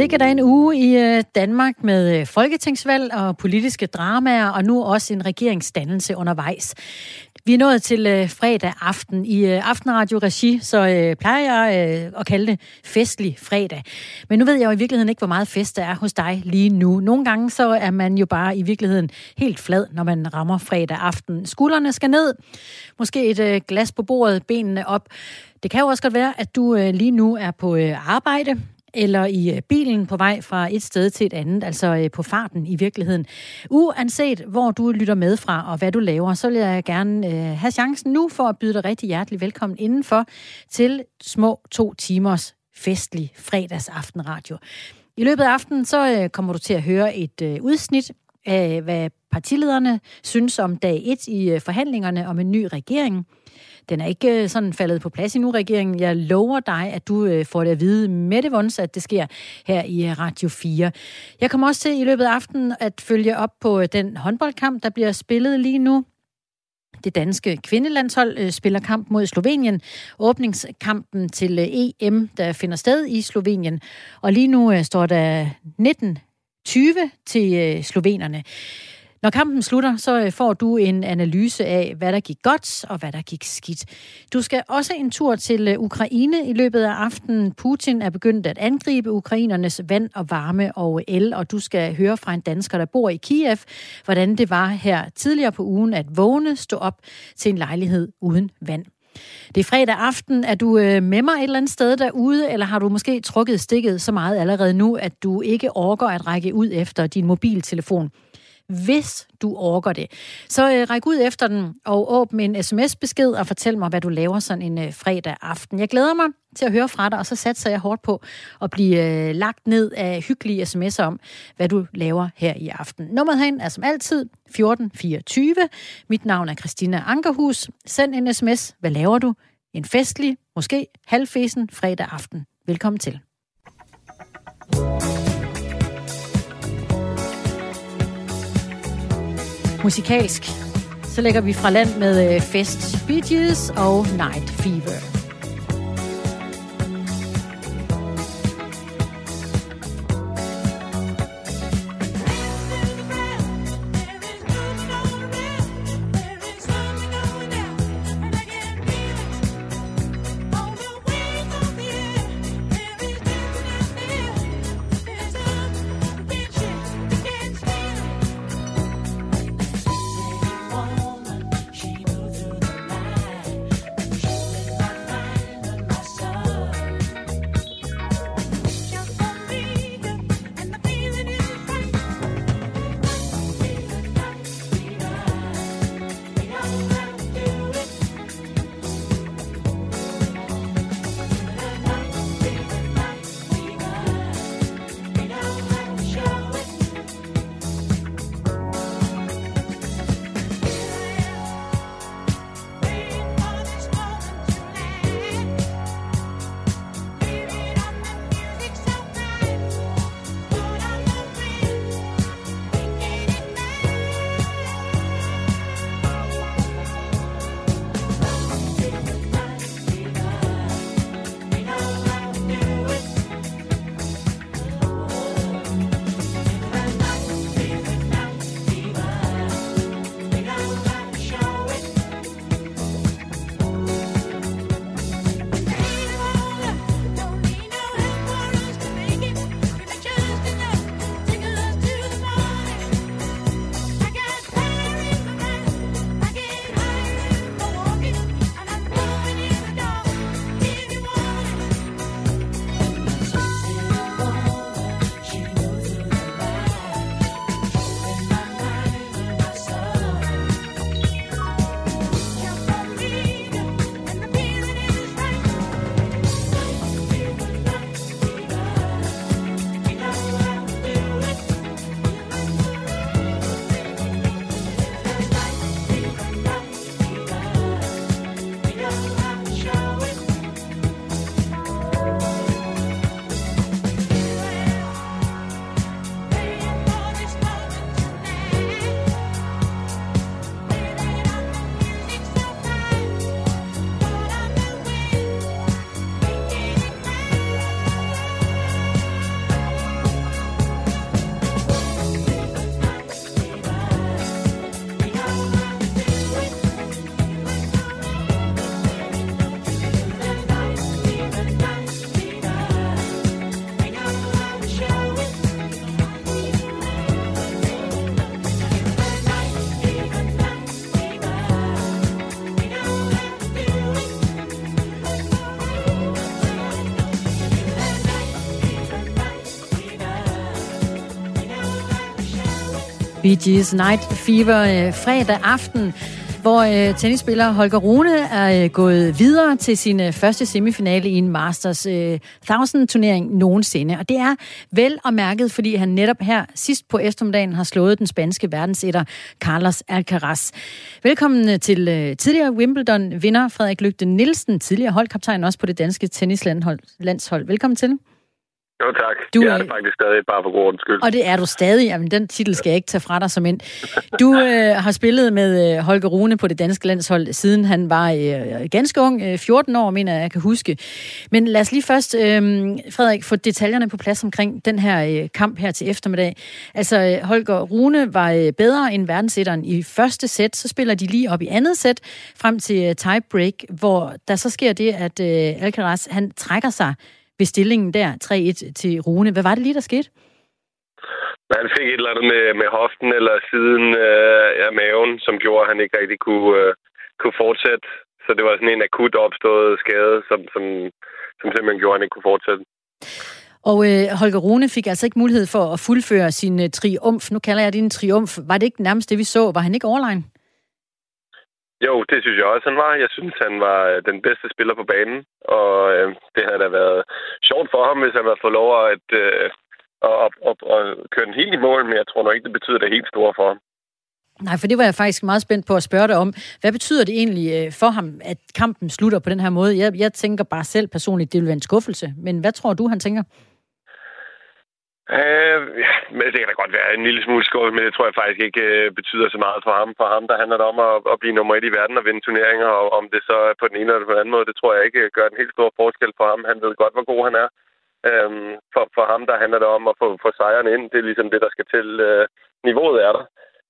Sikkert en uge i øh, Danmark med øh, folketingsvalg og politiske dramaer, og nu også en regeringsdannelse undervejs. Vi er nået til øh, fredag aften i Aftenradio-regi, så plejer jeg at kalde det festlig fredag. Men nu ved jeg jo i virkeligheden ikke, hvor meget fest der er hos dig lige nu. Nogle gange så er man jo bare i virkeligheden helt flad, når man rammer fredag aften. Skuldrene skal ned, måske et glas på bordet, benene op. Det kan jo også godt være, at du lige nu er på arbejde, eller i øh, bilen på vej fra et sted til et andet, altså øh, på farten i virkeligheden. Uanset hvor du lytter med fra og hvad du laver, så vil jeg gerne øh, have chancen nu for at byde dig rigtig hjertelig velkommen indenfor til små to timers festlig fredagsaftenradio. I løbet af aftenen så øh, kommer du til at høre et udsnit af, hvad partilederne synes om dag 1 i forhandlingerne om en ny regering. Den er ikke øh, sådan faldet på plads endnu, regeringen. Jeg lover dig, at du øh, får det at vide med det vons, at det sker her i øh, Radio 4. Jeg kommer også til i løbet af aftenen at følge op på den håndboldkamp, der bliver spillet lige nu. Det danske kvindelandshold spiller kamp mod Slovenien. Åbningskampen til EM, der finder sted i Slovenien. Og lige nu står der 19-20 til slovenerne. Når kampen slutter, så øh, får du en analyse af, hvad der gik godt og hvad der gik skidt. Du skal også en tur til øh, Ukraine i løbet af aftenen. Putin er begyndt at angribe ukrainernes vand og varme og el, og du skal høre fra en dansker, der bor i Kiev, hvordan det var her tidligere på ugen at vågne, stå op til en lejlighed uden vand. Det er fredag aften. Er du øh, med mig et eller andet sted derude, eller har du måske trukket stikket så meget allerede nu, at du ikke orker at række ud efter din mobiltelefon? Hvis du orker det. Så øh, ræk ud efter den og åbn en sms-besked og fortæl mig, hvad du laver sådan en øh, fredag aften. Jeg glæder mig til at høre fra dig, og så satser jeg hårdt på at blive øh, lagt ned af hyggelige sms'er om, hvad du laver her i aften. Nummeret herind er som altid 1424. Mit navn er Christina Ankerhus. Send en sms. Hvad laver du? En festlig, måske halvfesen fredag aften. Velkommen til. Musikalsk. Så lægger vi fra land med øh, Fest Fest Beaches og Night Fever. Bee Gees Night Fever øh, fredag aften, hvor øh, tennisspiller Holger Rune er øh, gået videre til sin øh, første semifinale i en Masters øh, 1000-turnering nogensinde. Og det er vel og mærket, fordi han netop her sidst på eftermiddagen har slået den spanske verdensetter Carlos Alcaraz. Velkommen øh, til øh, tidligere Wimbledon-vinder Frederik Lygte Nielsen, tidligere holdkaptajn også på det danske tennislandshold. Velkommen til. Jo tak. Du er, er det faktisk stadig, bare for god skyld. Og det er du stadig. Jamen, den titel skal jeg ikke tage fra dig som ind. Du øh, har spillet med øh, Holger Rune på det danske landshold, siden han var øh, ganske ung, øh, 14 år, mener jeg, jeg kan huske. Men lad os lige først, øh, Frederik, få detaljerne på plads omkring den her øh, kamp her til eftermiddag. Altså, øh, Holger Rune var øh, bedre end verdenssætteren i første sæt. Så spiller de lige op i andet sæt, frem til øh, tiebreak, hvor der så sker det, at øh, Alcaraz, han trækker sig ved stillingen der, 3-1 til Rune. Hvad var det lige, der skete? Han fik et eller andet med, med hoften eller siden øh, af maven, som gjorde, at han ikke rigtig kunne, øh, kunne fortsætte. Så det var sådan en akut opstået skade, som, som, som simpelthen gjorde, at han ikke kunne fortsætte. Og øh, Holger Rune fik altså ikke mulighed for at fuldføre sin øh, triumf. Nu kalder jeg det en triumf. Var det ikke nærmest det, vi så? Var han ikke overlegen? Jo, det synes jeg også, han var. Jeg synes, han var øh, den bedste spiller på banen, og øh, det havde da været sjovt for ham, hvis han havde fået lov at, øh, at, at, at, at køre den helt i mål, men jeg tror nok ikke, det betyder det helt store for ham. Nej, for det var jeg faktisk meget spændt på at spørge dig om. Hvad betyder det egentlig øh, for ham, at kampen slutter på den her måde? Jeg, jeg tænker bare selv personligt, det vil være en skuffelse. Men hvad tror du, han tænker? Øh, men det kan da godt være en lille smule skål, men det tror jeg faktisk ikke øh, betyder så meget for ham. For ham, der handler det om at, at blive nummer et i verden og vinde turneringer, og om det så er på den ene eller på den anden måde, det tror jeg ikke gør en helt stor forskel for ham. Han ved godt, hvor god han er. Øh, for, for ham, der handler det om at få, få sejren ind. Det er ligesom det, der skal til. Øh, niveauet er der.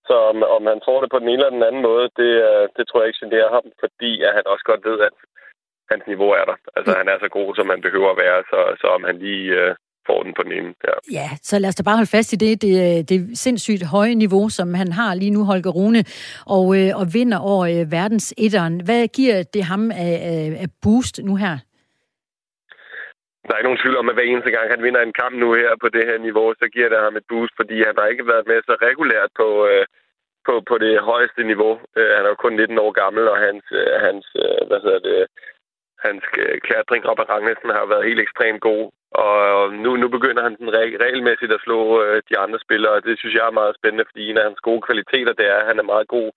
Så om, om han tror det på den ene eller den anden måde, det, øh, det tror jeg ikke generer ham, fordi at han også godt ved, at hans niveau er der. Altså, han er så god, som han behøver at være, så, så om han lige... Øh, får den på den ene. Ja. ja, så lad os da bare holde fast i det, det, det sindssygt høje niveau, som han har lige nu, Holger Rune, og, øh, og vinder over øh, verdens etteren. Hvad giver det ham af, af, boost nu her? Der er ikke nogen tvivl om, at hver eneste gang han vinder en kamp nu her på det her niveau, så giver det ham et boost, fordi han har ikke været med så regulært på, øh, på, på det højeste niveau. Øh, han er jo kun 19 år gammel, og hans, øh, hans hvad hedder det, hans klatring op ad ranglisten har været helt ekstremt god. Og nu, nu begynder han sådan regelmæssigt at slå øh, de andre spillere, og det synes jeg er meget spændende, fordi en af hans gode kvaliteter, det er, at han er meget god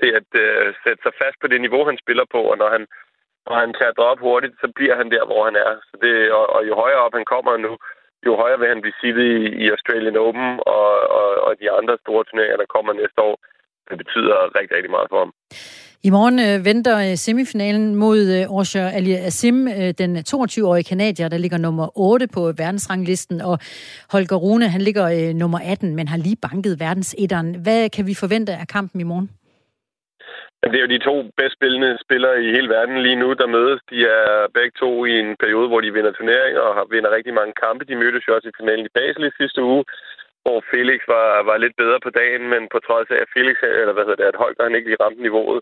til at øh, sætte sig fast på det niveau, han spiller på, og når han, når han klatrer op hurtigt, så bliver han der, hvor han er. Så det, og, og jo højere op han kommer nu, jo højere vil han blive sittet i, i Australian Open og, og, og de andre store turneringer, der kommer næste år. Det betyder rigtig, rigtig meget for ham. I morgen øh, venter øh, semifinalen mod øh, Orshar Ali Asim, øh, den 22-årige kanadier, der ligger nummer 8 på øh, verdensranglisten, og Holger Rune, han ligger øh, nummer 18, men har lige banket verdensetteren. Hvad kan vi forvente af kampen i morgen? Det er jo de to bedst spillende spillere i hele verden lige nu, der mødes. De er begge to i en periode, hvor de vinder turneringer og vinder rigtig mange kampe. De mødtes jo også i finalen i Basel i sidste uge, hvor Felix var, var lidt bedre på dagen, men på trods af, at Felix, eller hvad hedder det, at Holger han ikke lige ramte niveauet,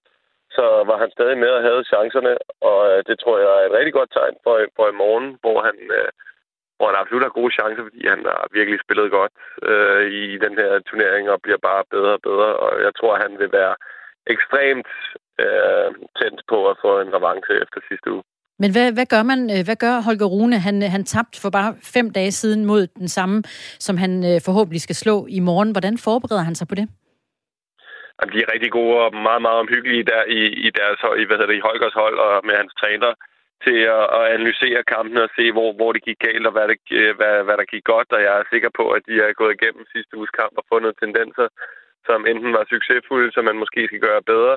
så var han stadig med og havde chancerne, og øh, det tror jeg er et rigtig godt tegn for, for i morgen, hvor han, øh, hvor han absolut har gode chancer, fordi han har virkelig spillet godt øh, i den her turnering og bliver bare bedre og bedre, og jeg tror, han vil være ekstremt øh, tændt på at få en revanche efter sidste uge. Men hvad, hvad gør man? Øh, hvad gør Holger Rune? Han, øh, han tabte for bare fem dage siden mod den samme, som han øh, forhåbentlig skal slå i morgen. Hvordan forbereder han sig på det? De er rigtig gode og meget, meget omhyggelige der i, i deres i, hvad hedder det, i Holgers hold og med hans træner til at, at analysere kampen og se, hvor, hvor det gik galt og hvad, det, øh, hvad, hvad der gik godt. Og jeg er sikker på, at de er gået igennem sidste uges kamp og fundet tendenser, som enten var succesfulde, som man måske skal gøre bedre,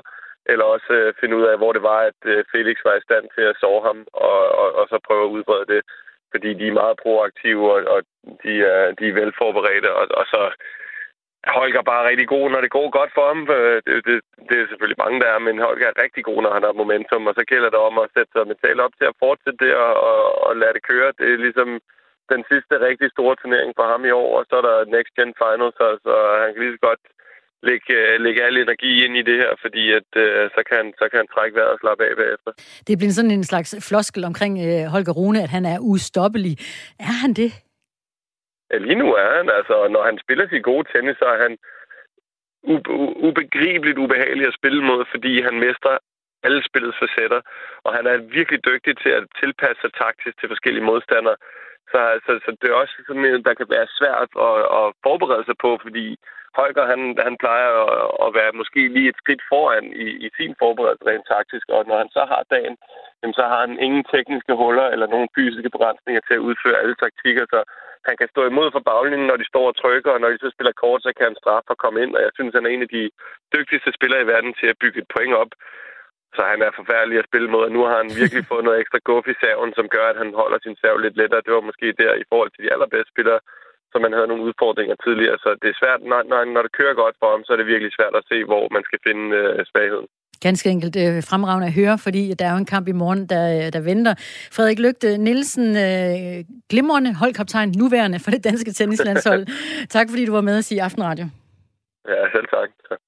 eller også øh, finde ud af, hvor det var, at øh, Felix var i stand til at sove ham, og, og, og så prøve at udbrede det. Fordi de er meget proaktive, og, og de, er, de er velforberedte, og, og så Holger bare rigtig god, når det går godt for ham. Øh, det, det, det er selvfølgelig mange, der er, men Holger er rigtig god, når han har momentum, og så gælder det om at sætte sig mentalt op til at fortsætte det og, og, og lade det køre. Det er ligesom den sidste rigtig store turnering for ham i år, og så er der Next Gen Finals, så, så han kan lige så godt lægge, øh, lægge al energi ind i det her, fordi at, øh, så, kan han, så kan han trække vejret og slappe af bagefter. Det bliver sådan en slags floskel omkring øh, Holger Rune, at han er ustoppelig. Er han det? Lige nu er han, altså, når han spiller sit gode tennis, så er han ubegribeligt ubehagelig at spille mod, fordi han mestrer alle spillets facetter, og han er virkelig dygtig til at tilpasse sig taktisk til forskellige modstandere. Så, så, så det er også sådan noget, der kan være svært at, at forberede sig på, fordi Holger, han, han plejer at, at være måske lige et skridt foran i, i sin forberedelse rent taktisk, og når han så har dagen, jamen, så har han ingen tekniske huller eller nogen fysiske begrænsninger til at udføre alle taktikker, så han kan stå imod for baglinjen, når de står og trykker, og når de så spiller kort, så kan han straffe og komme ind, og jeg synes, han er en af de dygtigste spillere i verden til at bygge et point op. Så han er forfærdelig at spille mod, og nu har han virkelig fået noget ekstra guff i saven, som gør, at han holder sin sav lidt lettere. Det var måske der i forhold til de allerbedste spillere, så man havde nogle udfordringer tidligere. Så det er svært, når, når, når det kører godt for ham, så er det virkelig svært at se, hvor man skal finde øh, svagheden. Ganske enkelt øh, fremragende at høre, fordi der er jo en kamp i morgen, der, der venter. Frederik Lygte Nielsen, øh, glimrende holdkaptajn, nuværende for det danske tennislandshold. tak fordi du var med os i Aftenradio. Ja, selv tak.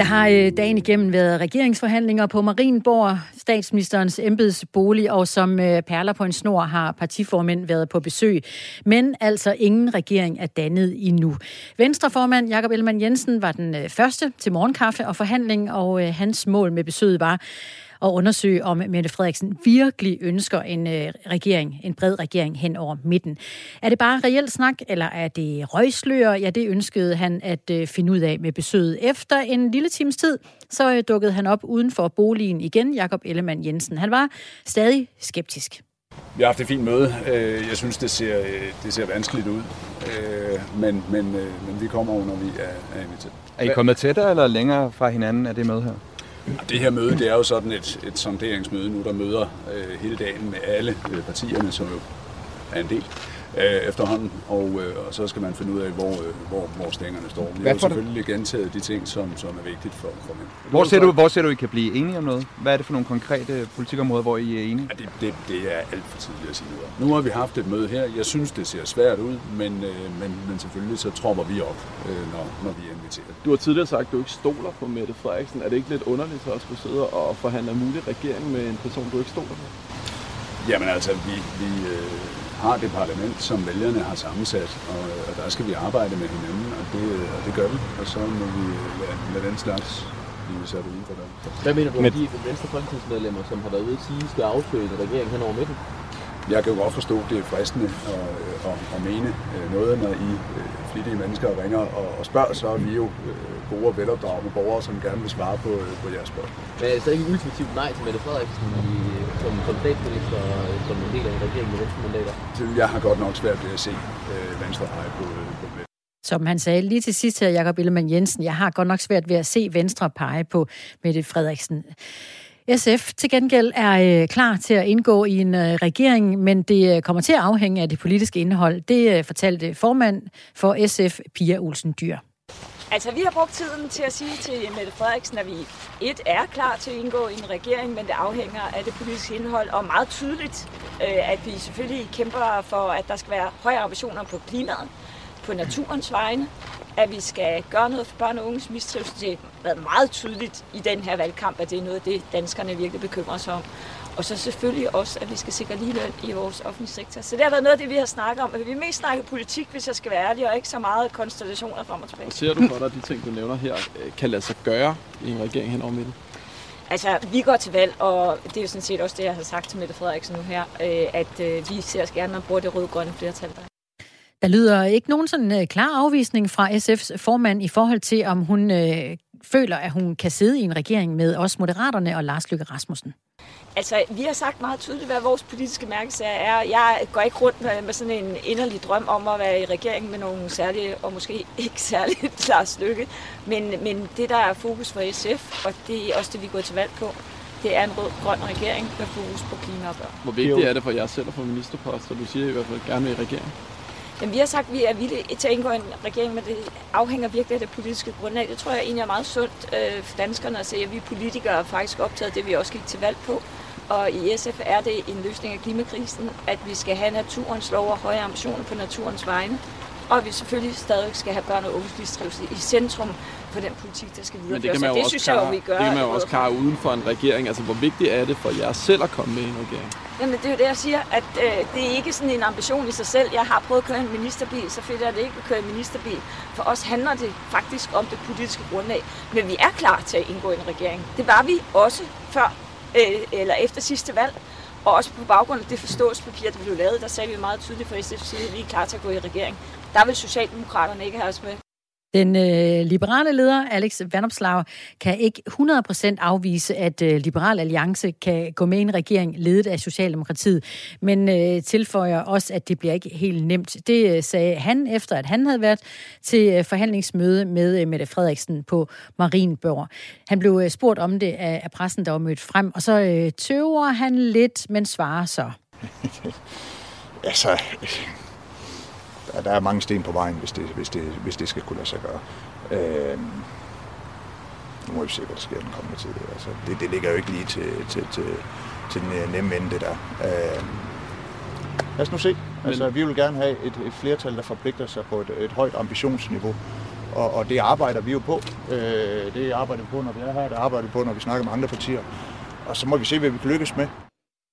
Der har øh, dagen igennem været regeringsforhandlinger på Marienborg, statsministerens embedsbolig, og som øh, perler på en snor har partiformænd været på besøg. Men altså ingen regering er dannet endnu. Venstreformand Jakob Ellemann Jensen var den øh, første til morgenkaffe og forhandling, og øh, hans mål med besøget var at undersøge, om Mette Frederiksen virkelig ønsker en øh, regering, en bred regering hen over midten. Er det bare reelt snak, eller er det røgslør? Ja, det ønskede han at øh, finde ud af med besøget. Efter en lille times tid, så øh, dukkede han op uden for boligen igen, Jakob Ellemann Jensen. Han var stadig skeptisk. Vi har haft et fint møde. Jeg synes, det ser, det ser vanskeligt ud. Men, men, men vi kommer over, når vi er, er inviteret. Er I kommet tættere eller længere fra hinanden af det møde her? Det her møde, det er jo sådan et, et sonderingsmøde nu, der møder øh, hele dagen med alle øh, partierne, som jo er en del øh, efterhånden, og, øh, og så skal man finde ud af, hvor, øh, hvor, hvor stængerne står. Vi har selvfølgelig gentaget de ting, som, som er vigtigt for, for mig. Hvor ser, du, hvor ser du, I kan blive enige om noget? Hvad er det for nogle konkrete politikområder, hvor I er enige? Ja, det, det, det er alt for tidligt at sige noget Nu har vi haft et møde her. Jeg synes, det ser svært ud, men, øh, men, men selvfølgelig så tropper vi op, øh, når, når vi er inviteret. Du har tidligere sagt, at du ikke stoler på Mette Frederiksen. Er det ikke lidt underligt så at skulle sidde og forhandle mulig regering med en person, du ikke stoler på? Jamen altså, vi, vi, øh, har det parlament, som vælgerne har sammensat, og, og der skal vi arbejde med hinanden, og det, og det gør vi, og så må vi lade, lade den slags blive sat uden for det. Hvad mener du om de venstre folketingsmedlemmer, som har været ude at sige, skal afsøge en regering hen over midten? Jeg kan jo godt forstå, at det er fristende at, at, at mene øh, noget, når I øh, flittige mennesker ringer og, og spørger, så er vi jo øh, gode og velopdragende borgere, som gerne vil svare på, på jeres spørgsmål. Men er det ikke ultimativt nej til Mette Frederiksen i, som, som statsminister og som en del af en regering med venstremandater? Jeg har godt nok svært ved at se øh, Venstre pege på, på Mette. Som han sagde lige til sidst her, Jakob Ellemann Jensen, jeg har godt nok svært ved at se Venstre pege på Mette Frederiksen. SF til gengæld er øh, klar til at indgå i en øh, regering, men det øh, kommer til at afhænge af det politiske indhold. Det øh, fortalte formand for SF, Pia Olsen Dyr. Altså, vi har brugt tiden til at sige til Mette Frederiksen, at vi et er klar til at indgå i en regering, men det afhænger af det politiske indhold, og meget tydeligt, øh, at vi selvfølgelig kæmper for, at der skal være højere ambitioner på klimaet, på naturens vegne, at vi skal gøre noget for børn og unges mistrivsel. Det har været meget tydeligt i den her valgkamp, at det er noget af det, danskerne virkelig bekymrer sig om. Og så selvfølgelig også, at vi skal sikre ligeløn i vores offentlige sektor. Så det har været noget af det, vi har snakket om. Vi har mest snakket politik, hvis jeg skal være ærlig, og ikke så meget konstellationer frem og tilbage. Og ser du for dig, at de ting, du nævner her, øh, kan lade sig gøre i en regering hen over midten? Altså, vi går til valg, og det er jo sådan set også det, jeg har sagt til Mette Frederiksen nu her, øh, at øh, vi ser os gerne, at man bruger det rød-grønne flertal, der der lyder ikke nogen sådan klar afvisning fra SF's formand i forhold til, om hun uh, føler, at hun kan sidde i en regering med os Moderaterne og Lars Løkke Rasmussen. Altså, vi har sagt meget tydeligt, hvad vores politiske mærkesager er. Jeg går ikke rundt med sådan en inderlig drøm om at være i regering med nogle særlige, og måske ikke særligt Lars Lykke. Men, men det, der er fokus for SF, og det er også det, vi går til valg på, det er en rød-grøn regering med fokus på klima og børn. Hvor vigtigt er det for jer selv at få ministerposter? Du siger i hvert fald gerne med i regering. Men vi har sagt, at vi er villige til at indgå en regering, men det afhænger virkelig af det politiske grundlag. Det tror jeg egentlig er meget sundt øh, for danskerne at se, at vi politikere er faktisk optaget det, vi også gik til valg på. Og i SF er det en løsning af klimakrisen, at vi skal have naturens lov og høje ambitioner på naturens vegne. og at vi selvfølgelig stadig skal have børn og unges mistrivsel i centrum for den politik, der skal videreføres. Men det kan man jo det også synes jeg jo, vi gør. det kan man jo også klare uden for en regering. Altså, hvor vigtigt er det for jer selv at komme med i en regering? Jamen, det er jo det, jeg siger, at øh, det er ikke sådan en ambition i sig selv. Jeg har prøvet at køre en ministerbil, så fedt er det ikke at køre en ministerbil. For os handler det faktisk om det politiske grundlag. Men vi er klar til at indgå i en regering. Det var vi også før øh, eller efter sidste valg. Og også på baggrund af det forståelsespapir, der blev lavet, der sagde vi meget tydeligt fra SF's side, at vi er klar til at gå i regering. Der vil Socialdemokraterne ikke have os med. Den øh, liberale leder, Alex Vanopslag, kan ikke 100% afvise, at øh, Liberal Alliance kan gå med i en regering ledet af Socialdemokratiet, men øh, tilføjer også, at det bliver ikke helt nemt. Det øh, sagde han efter, at han havde været til øh, forhandlingsmøde med øh, Mette Frederiksen på Marienborg. Han blev øh, spurgt om det af, af pressen, der var mødt frem, og så øh, tøver han lidt, men svarer så. altså, der, der er mange sten på vejen, hvis det, hvis det, hvis det skal kunne lade sig gøre. Øh, nu må vi se, hvad der sker den kommende tid. Altså, det, det ligger jo ikke lige til, til, til, til den nemme ende, det der. Øh, lad os nu se. Altså, vi vil gerne have et, et flertal, der forpligter sig på et, et højt ambitionsniveau. Og, og det arbejder vi jo på. Øh, det arbejder vi på, når vi er her. Det arbejder vi på, når vi snakker med andre partier. Og så må vi se, hvad vi kan lykkes med.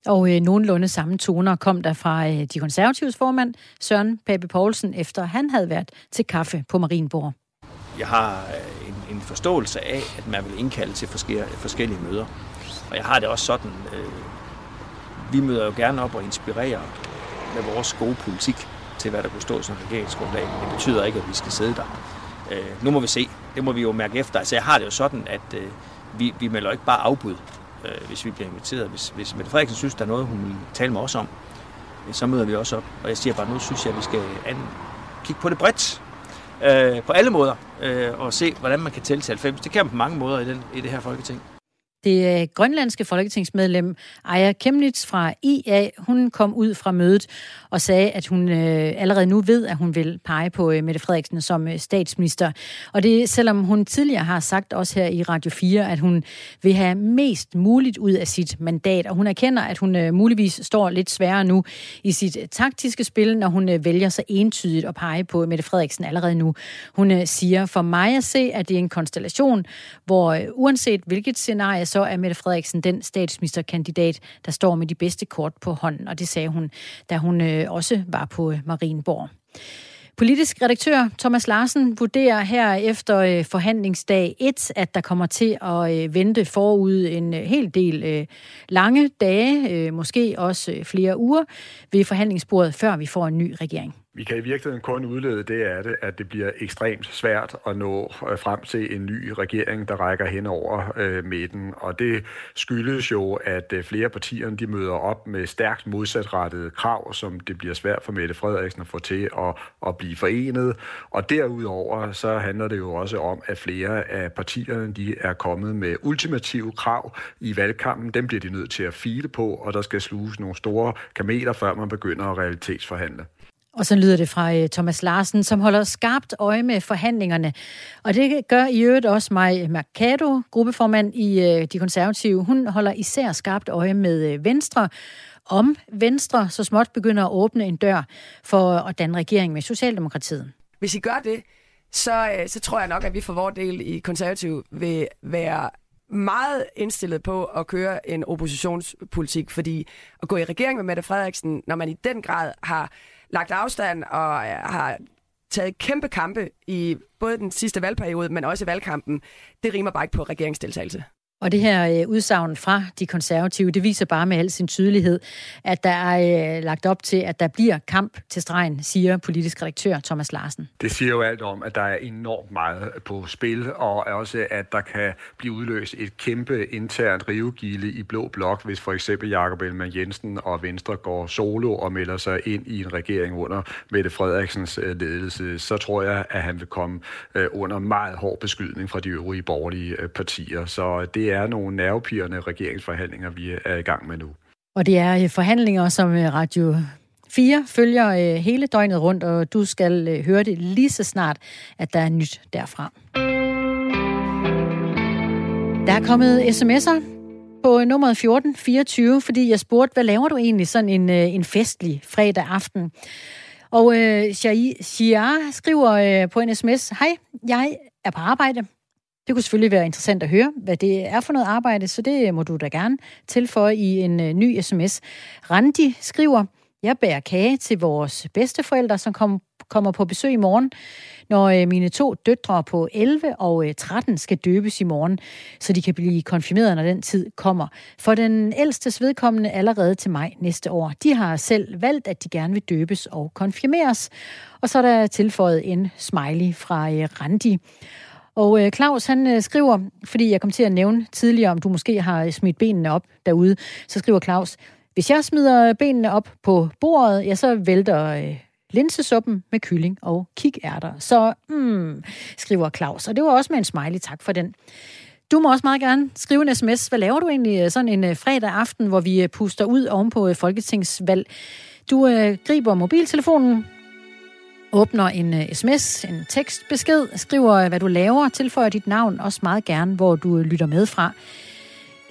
Og øh, nogenlunde samme toner kom der fra øh, de konservatives formand, Søren Pape Poulsen, efter han havde været til kaffe på Marienborg. Jeg har øh, en, en forståelse af, at man vil indkalde til forskellige, forskellige møder. Og jeg har det også sådan, øh, vi møder jo gerne op og inspirerer med vores gode politik til, hvad der kunne stå som regeringsgrundlag. Det betyder ikke, at vi skal sidde der. Øh, nu må vi se. Det må vi jo mærke efter. Altså, jeg har det jo sådan, at øh, vi, vi melder ikke bare afbud øh, hvis vi bliver inviteret. Hvis, hvis Mette Frederiksen synes, der er noget, hun vil tale med os om, øh, så møder vi også op. Og jeg siger bare, nu synes jeg, at vi skal an, kigge på det bredt. Øh, på alle måder. Øh, og se, hvordan man kan tælle til 90. Det kan man på mange måder i, den, i det her folketing. Det øh, grønlandske folketingsmedlem Aya Kemnitz fra IA, hun kom ud fra mødet og sagde, at hun øh, allerede nu ved, at hun vil pege på øh, Mette Frederiksen som øh, statsminister. Og det selvom hun tidligere har sagt også her i Radio 4, at hun vil have mest muligt ud af sit mandat. Og hun erkender, at hun øh, muligvis står lidt sværere nu i sit taktiske spil, når hun øh, vælger så entydigt at pege på Mette Frederiksen allerede nu. Hun øh, siger, for mig at se, at det er en konstellation, hvor øh, uanset hvilket scenarie, så er Mette Frederiksen den statsministerkandidat, der står med de bedste kort på hånden. Og det sagde hun, da hun øh, også var på øh, Marienborg. Politisk redaktør Thomas Larsen vurderer her efter øh, forhandlingsdag 1, at der kommer til at vente forud en hel del lange dage, måske også flere uger ved forhandlingsbordet, før vi får en ny regering. Vi kan i virkeligheden kun udlede det af det, at det bliver ekstremt svært at nå øh, frem til en ny regering, der rækker hen over øh, midten. Og det skyldes jo, at øh, flere partier de møder op med stærkt modsatrettede krav, som det bliver svært for Mette Frederiksen at få til at, at blive forenet. Og derudover så handler det jo også om, at flere af partierne de er kommet med ultimative krav i valgkampen. Dem bliver de nødt til at file på, og der skal sluges nogle store kameler, før man begynder at realitetsforhandle. Og så lyder det fra øh, Thomas Larsen, som holder skarpt øje med forhandlingerne. Og det gør i øvrigt også mig Mercado, gruppeformand i øh, De Konservative. Hun holder især skarpt øje med øh, Venstre, om Venstre så småt begynder at åbne en dør for at danne regering med Socialdemokratiet. Hvis I gør det, så, så tror jeg nok, at vi for vores del i Konservative vil være meget indstillet på at køre en oppositionspolitik, fordi at gå i regering med Mette Frederiksen, når man i den grad har lagt afstand og øh, har taget kæmpe kampe i både den sidste valgperiode, men også i valgkampen, det rimer bare ikke på regeringsdeltagelse. Og det her øh, udsagn fra de konservative, det viser bare med al sin tydelighed, at der er øh, lagt op til, at der bliver kamp til stregen, siger politisk redaktør Thomas Larsen. Det siger jo alt om, at der er enormt meget på spil, og også, at der kan blive udløst et kæmpe internt rivegilde i Blå Blok, hvis for eksempel Jakob Ellemann Jensen og Venstre går solo og melder sig ind i en regering under Mette Frederiksens øh, ledelse. Så tror jeg, at han vil komme øh, under meget hård beskydning fra de øvrige borgerlige øh, partier. Så det er nogle nervepirrende regeringsforhandlinger, vi er i gang med nu. Og det er øh, forhandlinger, som øh, Radio 4 følger øh, hele døgnet rundt, og du skal høre det lige så snart, at der er nyt derfra. Der er kommet sms'er på nummeret 1424, fordi jeg spurgte, hvad laver du egentlig sådan en, en festlig fredag aften? Og øh, Shia skriver øh, på en sms, Hej, jeg er på arbejde. Det kunne selvfølgelig være interessant at høre, hvad det er for noget arbejde, så det må du da gerne tilføje i en øh, ny sms. Randi skriver, jeg bærer kage til vores bedsteforældre, som kom, kommer på besøg i morgen, når øh, mine to døtre på 11 og øh, 13 skal døbes i morgen, så de kan blive konfirmeret, når den tid kommer. For den ældste vedkommende allerede til maj næste år. De har selv valgt, at de gerne vil døbes og konfirmeres. Og så er der tilføjet en smiley fra Randi. Og øh, Claus, han øh, skriver, fordi jeg kom til at nævne tidligere, om du måske har øh, smidt benene op derude, så skriver Claus, hvis jeg smider øh, benene op på bordet, ja, så vælter øh, linsesuppen med kylling og kikærter. Så, mm, skriver Claus. Og det var også med en smiley. Tak for den. Du må også meget gerne skrive en sms. Hvad laver du egentlig øh, sådan en fredag aften, hvor vi puster ud ovenpå folketingsvalg? Du øh, griber mobiltelefonen, åbner en øh, uh, sms, en tekstbesked, skriver, øh, hvad du laver, tilføjer dit navn, også meget gerne, hvor du øh, lytter med fra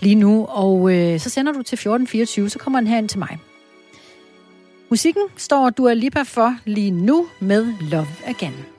lige nu, og øh, så sender du til 1424, så kommer den her ind til mig. Musikken står Dua Lipa for lige nu med Love Again.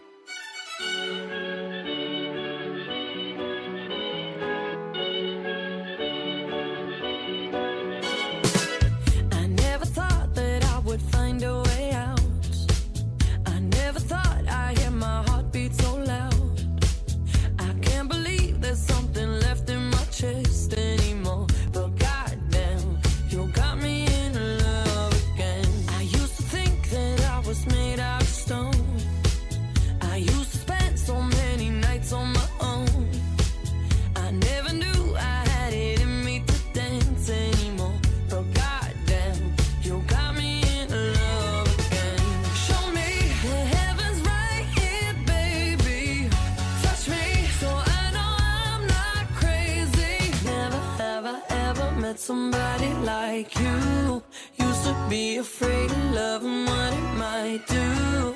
Somebody like you. Used to be afraid of love and what it might do.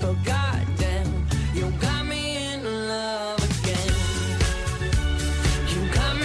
But goddamn, you got me in love again. You got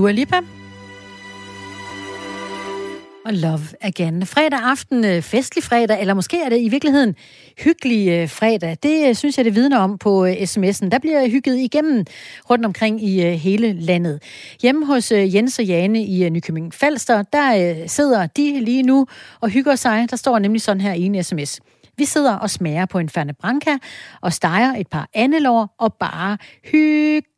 Dua Lipa. Og Love Again. Fredag aften, øh, festlig fredag, eller måske er det i virkeligheden hyggelig øh, fredag. Det øh, synes jeg, det vidner om på sms'en. Der bliver hygget igennem rundt omkring i hele landet. Hjemme hos Jens og Jane i Nykøbing Falster, der sidder de lige nu og hygger sig. Der står nemlig sådan her i en sms. Vi sidder og smager på en Ferne Branca og steger et par andelår og bare hygger,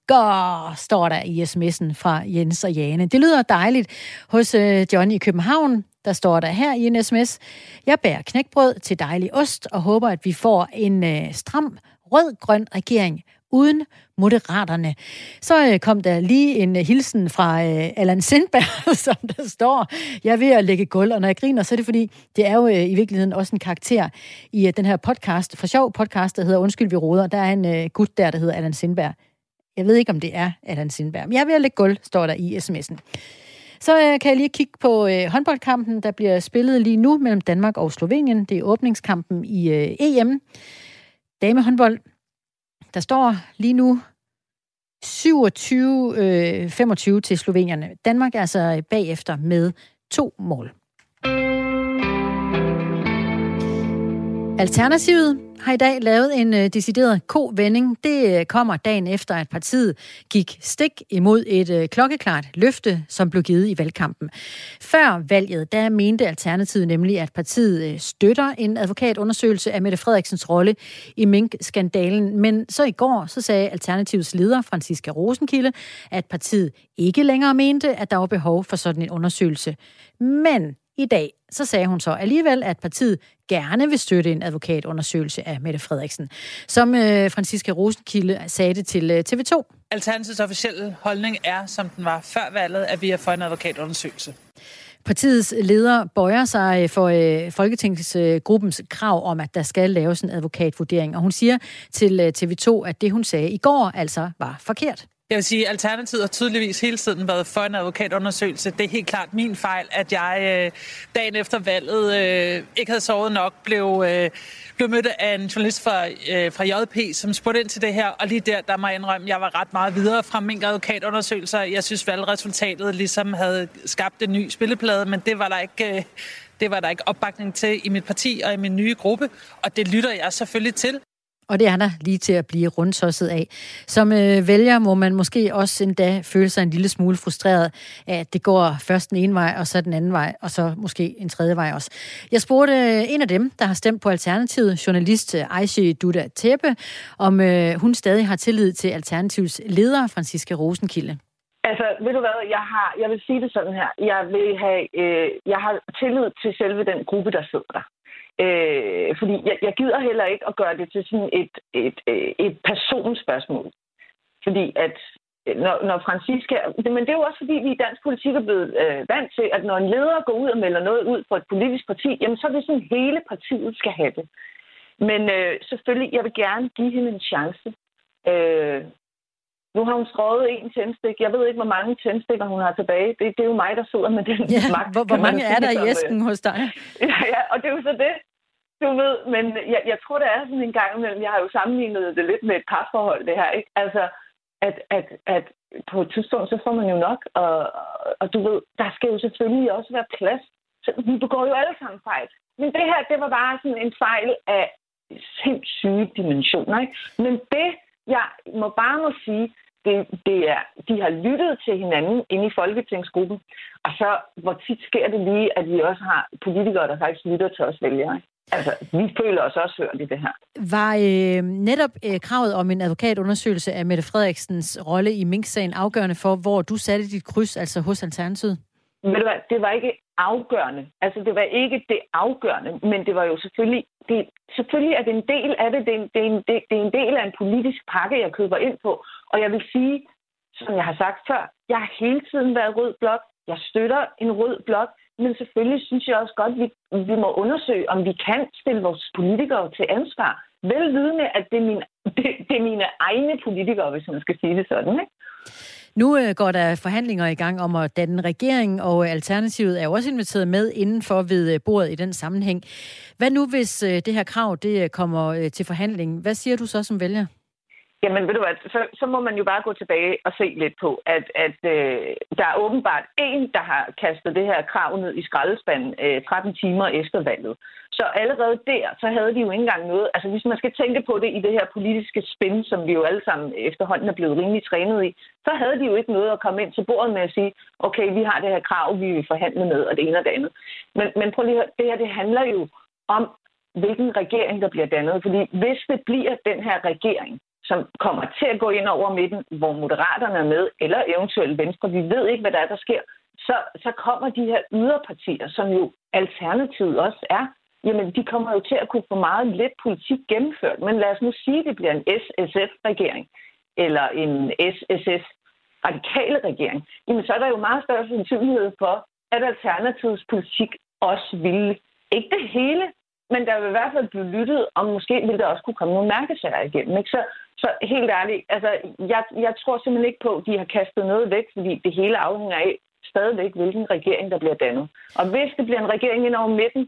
står der i sms'en fra Jens og Jane. Det lyder dejligt. Hos øh, John Johnny i København, der står der her i en sms. Jeg bærer knækbrød til dejlig ost og håber, at vi får en øh, stram rød-grøn regering uden moderaterne. Så øh, kom der lige en øh, hilsen fra øh, Allan Sindberg, som der står, jeg er ved at lægge gulv, og når jeg griner, så er det fordi, det er jo øh, i virkeligheden også en karakter i øh, den her podcast, for sjov podcast, der hedder Undskyld, vi råder. Der er en øh, gut der, der hedder Allan Sindberg. Jeg ved ikke, om det er Allan Sindberg, men jeg er ved at lægge gulv, står der i sms'en. Så øh, kan jeg lige kigge på øh, håndboldkampen, der bliver spillet lige nu mellem Danmark og Slovenien. Det er åbningskampen i øh, EM. Damehåndbold, der står lige nu 27-25 øh, til slovenierne. Danmark er altså bagefter med to mål. Alternativet har i dag lavet en øh, decideret kovending. Det øh, kommer dagen efter, at partiet gik stik imod et øh, klokkeklart løfte, som blev givet i valgkampen. Før valget, der mente Alternativet nemlig, at partiet øh, støtter en advokatundersøgelse af Mette Frederiksens rolle i Mink-skandalen. Men så i går, så sagde Alternativets leder, Franziska Rosenkilde, at partiet ikke længere mente, at der var behov for sådan en undersøgelse. Men i dag, så sagde hun så alligevel, at partiet gerne vil støtte en advokatundersøgelse af Mette Frederiksen. Som øh, Franziska Rosenkilde sagde det til øh, TV2. Alternativets officielle holdning er, som den var før valget, at vi er for en advokatundersøgelse. Partiets leder bøjer sig for øh, Folketingsgruppens krav om, at der skal laves en advokatvurdering. Og hun siger til øh, TV2, at det, hun sagde i går, altså var forkert. Jeg vil sige, at Alternativet har tydeligvis hele tiden været for en advokatundersøgelse. Det er helt klart min fejl, at jeg øh, dagen efter valget øh, ikke havde sovet nok, blev, øh, blev mødt af en journalist fra, øh, fra JP, som spurgte ind til det her, og lige der, der må jeg indrømme, at jeg var ret meget videre fra min advokatundersøgelser. Jeg synes, valgresultatet ligesom havde skabt en ny spilleplade, men det var der ikke... Øh, det var der ikke opbakning til i mit parti og i min nye gruppe, og det lytter jeg selvfølgelig til. Og det er der lige til at blive rundtosset af. Som øh, vælger må man måske også endda føle sig en lille smule frustreret af, at det går først den ene vej, og så den anden vej, og så måske en tredje vej også. Jeg spurgte øh, en af dem, der har stemt på Alternativet, journalist øh, Aisha Duda Teppe, om øh, hun stadig har tillid til Alternativets leder, Franziska Rosenkilde. Altså, ved du hvad, jeg, har, jeg vil sige det sådan her. Jeg, vil have, øh, jeg har tillid til selve den gruppe, der sidder der. Øh, fordi jeg, jeg gider heller ikke at gøre det til sådan et, et, et, et personspørgsmål. Fordi at øh, når, når Francisca... Men det er jo også fordi, vi i dansk politik er blevet øh, vant til, at når en leder går ud og melder noget ud for et politisk parti, jamen så er det sådan, hele partiet skal have det. Men øh, selvfølgelig, jeg vil gerne give hende en chance. Øh, nu har hun skrevet en tændstik. Jeg ved ikke, hvor mange tændstikker hun har tilbage. Det, det er jo mig, der sidder med den ja, magt. Hvor, hvor mange er der i æsken hos dig? Ja, ja, og det er jo så det. Du ved, men jeg, jeg tror, det er sådan en gang imellem. Jeg har jo sammenlignet det lidt med et parforhold, det her. Ikke? Altså, at, at, at på et tidspunkt, så får man jo nok. Og, og du ved, der skal jo selvfølgelig også være plads. Så vi begår jo alle sammen fejl. Men det her, det var bare sådan en fejl af sindssyge dimensioner. Ikke? Men det, jeg må bare må sige, det, det er, de har lyttet til hinanden inde i Folketingsgruppen. Og så, hvor tit sker det lige, at vi også har politikere, der faktisk lytter til os vælgere. Altså, vi føler os også hørt i det her. Var øh, netop øh, kravet om en advokatundersøgelse af Mette Frederiksens rolle i Mink-sagen afgørende for, hvor du satte dit kryds, altså hos Alternativet? Men det var, det var ikke afgørende. Altså, det var ikke det afgørende, men det var jo selvfølgelig... Det, selvfølgelig er det en del af det. Det er en, det, er en, det, det er en del af en politisk pakke, jeg køber ind på. Og jeg vil sige, som jeg har sagt før, jeg har hele tiden været rød blok. Jeg støtter en rød blok. Men selvfølgelig synes jeg også godt, at vi, vi må undersøge, om vi kan stille vores politikere til ansvar. Velvidende, at det er, mine, det, det er mine egne politikere, hvis man skal sige det sådan. Ikke? Nu øh, går der forhandlinger i gang om at danne regering, og øh, Alternativet er jo også inviteret med indenfor ved øh, bordet i den sammenhæng. Hvad nu, hvis øh, det her krav det øh, kommer til forhandling? Hvad siger du så som vælger? Jamen, ved du hvad, så, så må man jo bare gå tilbage og se lidt på, at, at øh, der er åbenbart en, der har kastet det her krav ned i skraldespanden øh, 13 timer efter valget. Så allerede der, så havde de jo ikke engang noget. Altså, hvis man skal tænke på det i det her politiske spin, som vi jo alle sammen efterhånden er blevet rimelig trænet i, så havde de jo ikke noget at komme ind til bordet med at sige, okay, vi har det her krav, vi vil forhandle med, og det ene og det andet. Men, men prøv lige at høre, det her, det handler jo om, hvilken regering, der bliver dannet. Fordi hvis det bliver den her regering, som kommer til at gå ind over midten, hvor Moderaterne er med, eller eventuelt Venstre, vi ved ikke, hvad der er, der sker, så, så kommer de her yderpartier, som jo alternativet også er, jamen de kommer jo til at kunne få meget lidt politik gennemført. Men lad os nu sige, at det bliver en SSF-regering, eller en SSF radikale regering, jamen så er der jo meget større sandsynlighed for, at alternativets politik også ville. ikke det hele, men der vil i hvert fald blive lyttet, og måske ville der også kunne komme nogle mærkesager igennem. Ikke? Så, så helt ærligt, altså, jeg, jeg tror simpelthen ikke på, at de har kastet noget væk, fordi det hele afhænger af stadigvæk, hvilken regering, der bliver dannet. Og hvis det bliver en regering ind over midten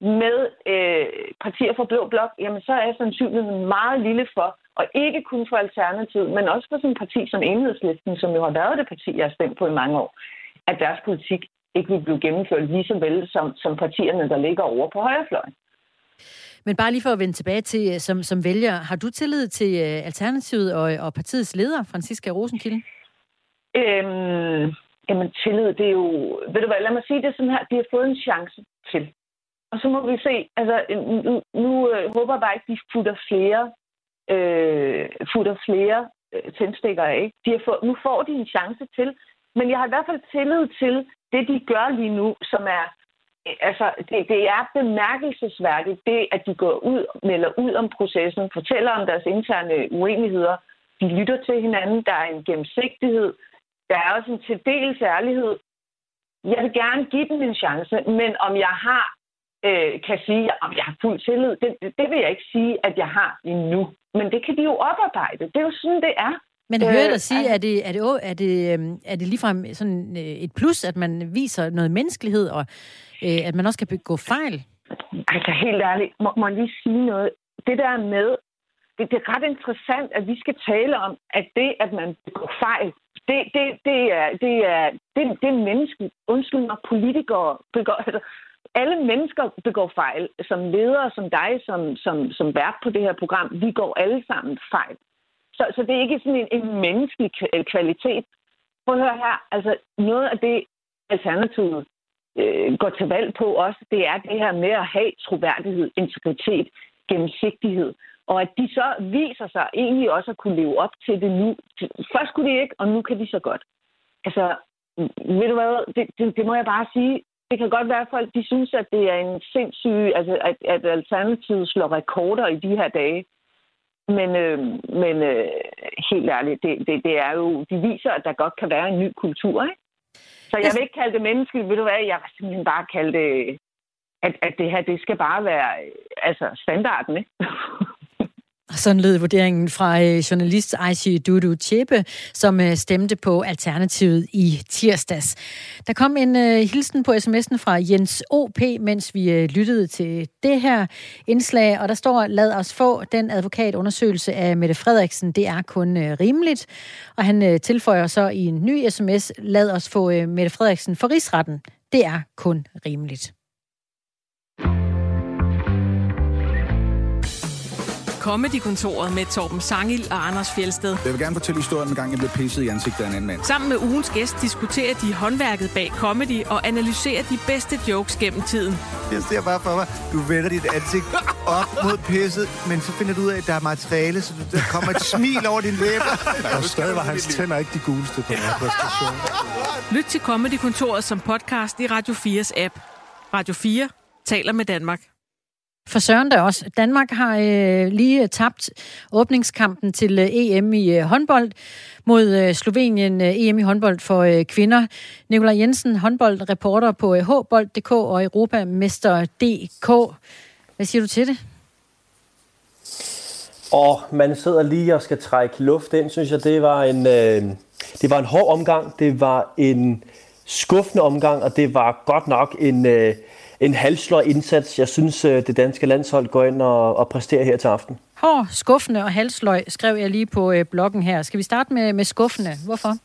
med øh, partier fra Blå Blok, jamen så er sandsynligheden meget lille for, og ikke kun for Alternativet, men også for sådan et parti som Enhedslisten, som jo har været det parti, jeg har stemt på i mange år, at deres politik ikke vil blive gennemført lige så vel som, som partierne, der ligger over på højrefløjen. Men bare lige for at vende tilbage til, øh, som, som vælger, har du tillid til øh, Alternativet og, øh, og partiets leder, Franziska Rosenkilde? Øhm, jamen, tillid, det er jo... Ved du hvad, lad mig sige det sådan her. De har fået en chance til. Og så må vi se, altså, nu, nu øh, håber jeg bare ikke, de futter flere, øh, futter flere øh, tændstikker af. De har fået, nu får de en chance til. Men jeg har i hvert fald tillid til det, de gør lige nu, som er altså, det, det er bemærkelsesværdigt, det, at de går ud, melder ud om processen, fortæller om deres interne uenigheder, de lytter til hinanden, der er en gennemsigtighed, der er også en til dels ærlighed. Jeg vil gerne give dem en chance, men om jeg har, øh, kan sige, om jeg har fuld tillid, det, det vil jeg ikke sige, at jeg har endnu. Men det kan de jo oparbejde. Det er jo sådan, det er. Men hører dig øh, sige, er det, er, det, er, det, øhm, er det ligefrem sådan øh, et plus, at man viser noget menneskelighed, og øh, at man også kan begå fejl? Altså helt ærligt, må, må lige sige noget. Det der med, det, det er ret interessant, at vi skal tale om, at det, at man begår fejl, det, det, det, er, det, er, det, det er menneskeligt. Undskyld mig, politikere begår... Altså, alle mennesker begår fejl. Som ledere, som dig, som, som, som vært på det her program, vi går alle sammen fejl. Så, så det er ikke sådan en, en menneskelig øh, kvalitet. Prøv at høre her. Altså, noget af det, Alternativet øh, går til valg på også, det er det her med at have troværdighed, integritet, gennemsigtighed. Og at de så viser sig egentlig også at kunne leve op til det nu. Først kunne de ikke, og nu kan de så godt. Altså, ved du hvad, det, det, det må jeg bare sige. Det kan godt være, at folk de synes, at det er en sindssyg, altså at, at Alternativet slår rekorder i de her dage. Men, øh, men øh, helt ærligt, det, det, det er jo, de viser, at der godt kan være en ny kultur, ikke? Så jeg vil ikke kalde det menneskeligt, ved du hvad, jeg vil simpelthen bare kalde det, at, at det her, det skal bare være altså standarden, ikke? Sådan lød vurderingen fra øh, journalist Aishi Dudu Chepe, som øh, stemte på Alternativet i tirsdags. Der kom en øh, hilsen på sms'en fra Jens O.P., mens vi lyttede til det her indslag, og der står, lad os få den advokatundersøgelse af Mette Frederiksen, det er kun rimeligt. Og han tilføjer så i en ny sms, lad os få Mette Frederiksen for rigsretten, det er kun rimeligt. Comedy-kontoret med Torben Sangil og Anders Fjelsted. Jeg vil gerne fortælle historien, en gang jeg blev pisset i ansigtet af en anden mand. Sammen med ugens gæst diskuterer de håndværket bag comedy og analyserer de bedste jokes gennem tiden. Jeg ser bare for mig, du vender dit ansigt op mod pisset, men så finder du ud af, at der er materiale, så der kommer et smil over din læber. Og stadig var hans tænder ikke de guleste på den her præstation. Lyt til Comedy-kontoret som podcast i Radio 4's app. Radio 4 taler med Danmark. For Søren der også. Danmark har øh, lige øh, tabt åbningskampen til øh, EM i øh, håndbold mod øh, Slovenien. Øh, EM i håndbold for øh, kvinder. Nikolaj Jensen, håndboldreporter på øh, hbold.dk og Europamester.dk. Hvad siger du til det? Og man sidder lige og skal trække luft ind, synes jeg. Det var en, øh, det var en hård omgang. Det var en skuffende omgang, og det var godt nok en... Øh, en halvslår indsats, jeg synes, øh, det danske landshold går ind og, og præsterer her til aften. Hård, skuffende og halsløg, skrev jeg lige på øh, bloggen her. Skal vi starte med, med skuffende? Hvorfor?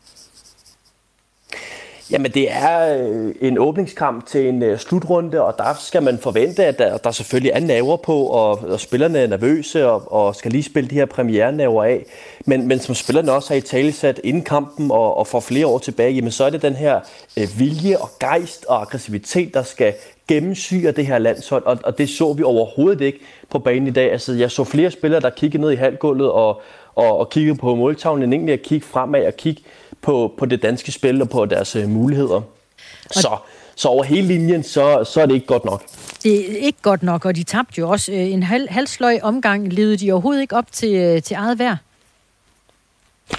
Jamen, det er øh, en åbningskamp til en øh, slutrunde, og der skal man forvente, at der, der selvfølgelig er naver på, og, og spillerne er nervøse og, og skal lige spille de her premiere af. Men, men som spillerne også har i talesat inden kampen og, og for flere år tilbage, jamen så er det den her øh, vilje og gejst og aggressivitet, der skal gennemsyre det her landshold, og, og det så vi overhovedet ikke på banen i dag. Altså, jeg så flere spillere, der kiggede ned i halvgulvet og, og, og kiggede på måltavlen, end egentlig at kigge fremad og kigge på, på det danske spil og på deres øh, muligheder. Så, så over hele linjen, så, så er det ikke godt nok. Det er ikke godt nok, og de tabte jo også øh, en halv, halvsløj omgang. Levede de overhovedet ikke op til, øh, til eget værd?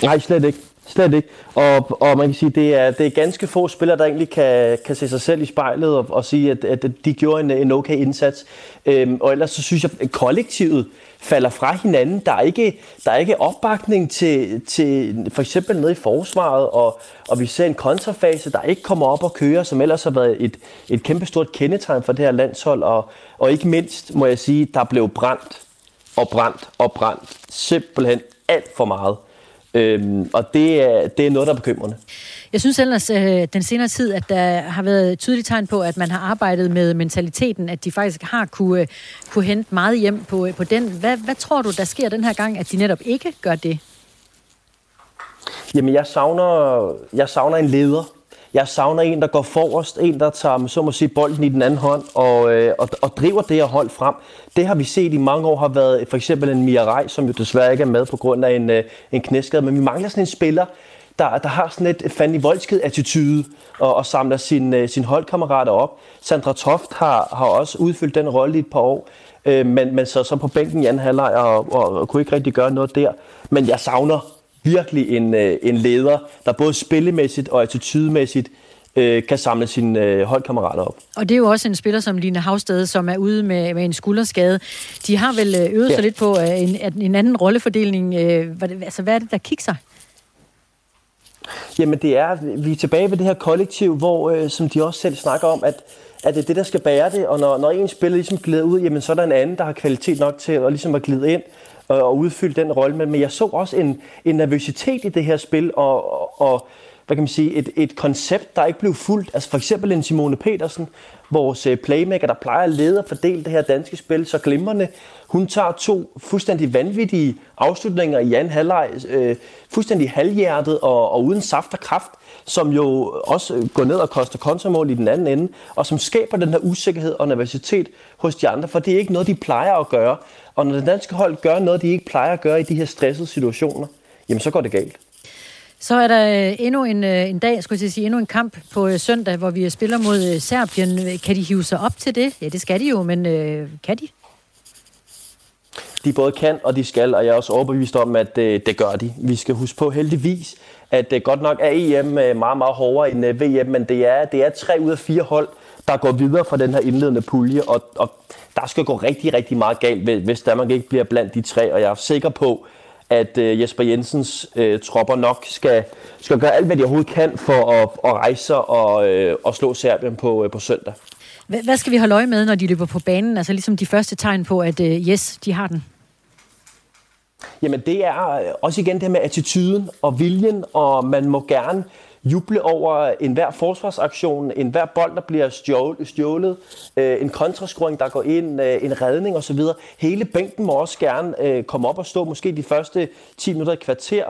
Nej, slet ikke. Slet ikke. Og, og man kan sige, det er, det er ganske få spillere, der egentlig kan, kan se sig selv i spejlet og, og sige, at, at de gjorde en, en okay indsats. Øhm, og ellers så synes jeg, at kollektivet falder fra hinanden. Der er ikke, der er ikke opbakning til, til for eksempel nede i forsvaret, og, og vi ser en kontrafase, der ikke kommer op og kører, som ellers har været et, et kæmpestort kendetegn for det her landshold. Og, og ikke mindst, må jeg sige, der blev brændt og brændt og brændt. Simpelthen alt for meget. Øhm, og det er, det er noget, der er bekymrende. Jeg synes ellers, øh, den senere tid, at der har været tydeligt tegn på, at man har arbejdet med mentaliteten, at de faktisk har kunne, øh, kunne hente meget hjem på, på den. Hvad, hvad tror du, der sker den her gang, at de netop ikke gør det? Jamen, jeg savner, jeg savner en leder. Jeg savner en, der går forrest, en, der tager så må sige, bolden i den anden hånd og, øh, og, og driver det her hold frem. Det har vi set i mange år har været for eksempel en Mia Rej, som jo desværre ikke er med på grund af en, øh, en knæskade, men vi mangler sådan en spiller, der, der har sådan et Fanny Voldsked attitude og, og samler sin, øh, sin holdkammerater op. Sandra Toft har, har også udfyldt den rolle i et par år, øh, men, men så, så på bænken i anden halvleg og, og, og kunne ikke rigtig gøre noget der. Men jeg savner virkelig en, øh, en leder, der både spillemæssigt og attitudemæssigt øh, kan samle sine øh, holdkammerater op. Og det er jo også en spiller som Line Havsted, som er ude med, med en skulderskade. De har vel øh, øvet ja. sig lidt på øh, en, en anden rollefordeling. Øh, hvad, altså, hvad er det, der kigger? Jamen det er, vi er tilbage ved det her kollektiv, hvor, øh, som de også selv snakker om, at, at det er det, der skal bære det, og når, når en spiller ligesom glider ud, jamen så er der en anden, der har kvalitet nok til at, ligesom at glide ind Øh, og, udfylde den rolle. Men, men jeg så også en, en nervøsitet i det her spil, og, og, og hvad kan man sige, et, et koncept, der ikke blev fuldt. Altså for eksempel en Simone Petersen, vores øh, playmaker, der plejer at lede og fordele det her danske spil så glimrende. Hun tager to fuldstændig vanvittige afslutninger i anden halvleg, øh, fuldstændig halvhjertet og, og uden saft og kraft, som jo også går ned og koster kontramål i den anden ende, og som skaber den her usikkerhed og nervøsitet hos de andre, for det er ikke noget, de plejer at gøre. Og når det danske hold gør noget, de ikke plejer at gøre i de her stressede situationer, jamen så går det galt. Så er der øh, endnu en, øh, en dag, skulle jeg sige, endnu en kamp på øh, søndag, hvor vi spiller mod Serbien. Kan de hive sig op til det? Ja, det skal de jo, men øh, kan de? De både kan, og de skal, og jeg er også overbevist om, at øh, det gør de. Vi skal huske på heldigvis, at øh, godt nok er EM øh, meget, meget hårdere end øh, VM, men det er, det er tre ud af fire hold, der går videre fra den her indledende pulje, og, og der skal gå rigtig, rigtig meget galt, hvis Danmark ikke bliver blandt de tre, og jeg er sikker på, at øh, Jesper Jensens øh, tropper nok skal, skal gøre alt, hvad de overhovedet kan for at, at rejse sig og, øh, og slå Serbien på, øh, på søndag. Hvad skal vi holde øje med, når de løber på banen? Altså ligesom de første tegn på, at øh, yes, de har den. Jamen det er øh, også igen det med attituden og viljen, og man må gerne juble over enhver forsvarsaktion, enhver bold, der bliver stjålet, øh, en kontraskruing, der går ind, øh, en redning osv. Hele bænken må også gerne komme op og stå måske de første 10 minutter i kvarter,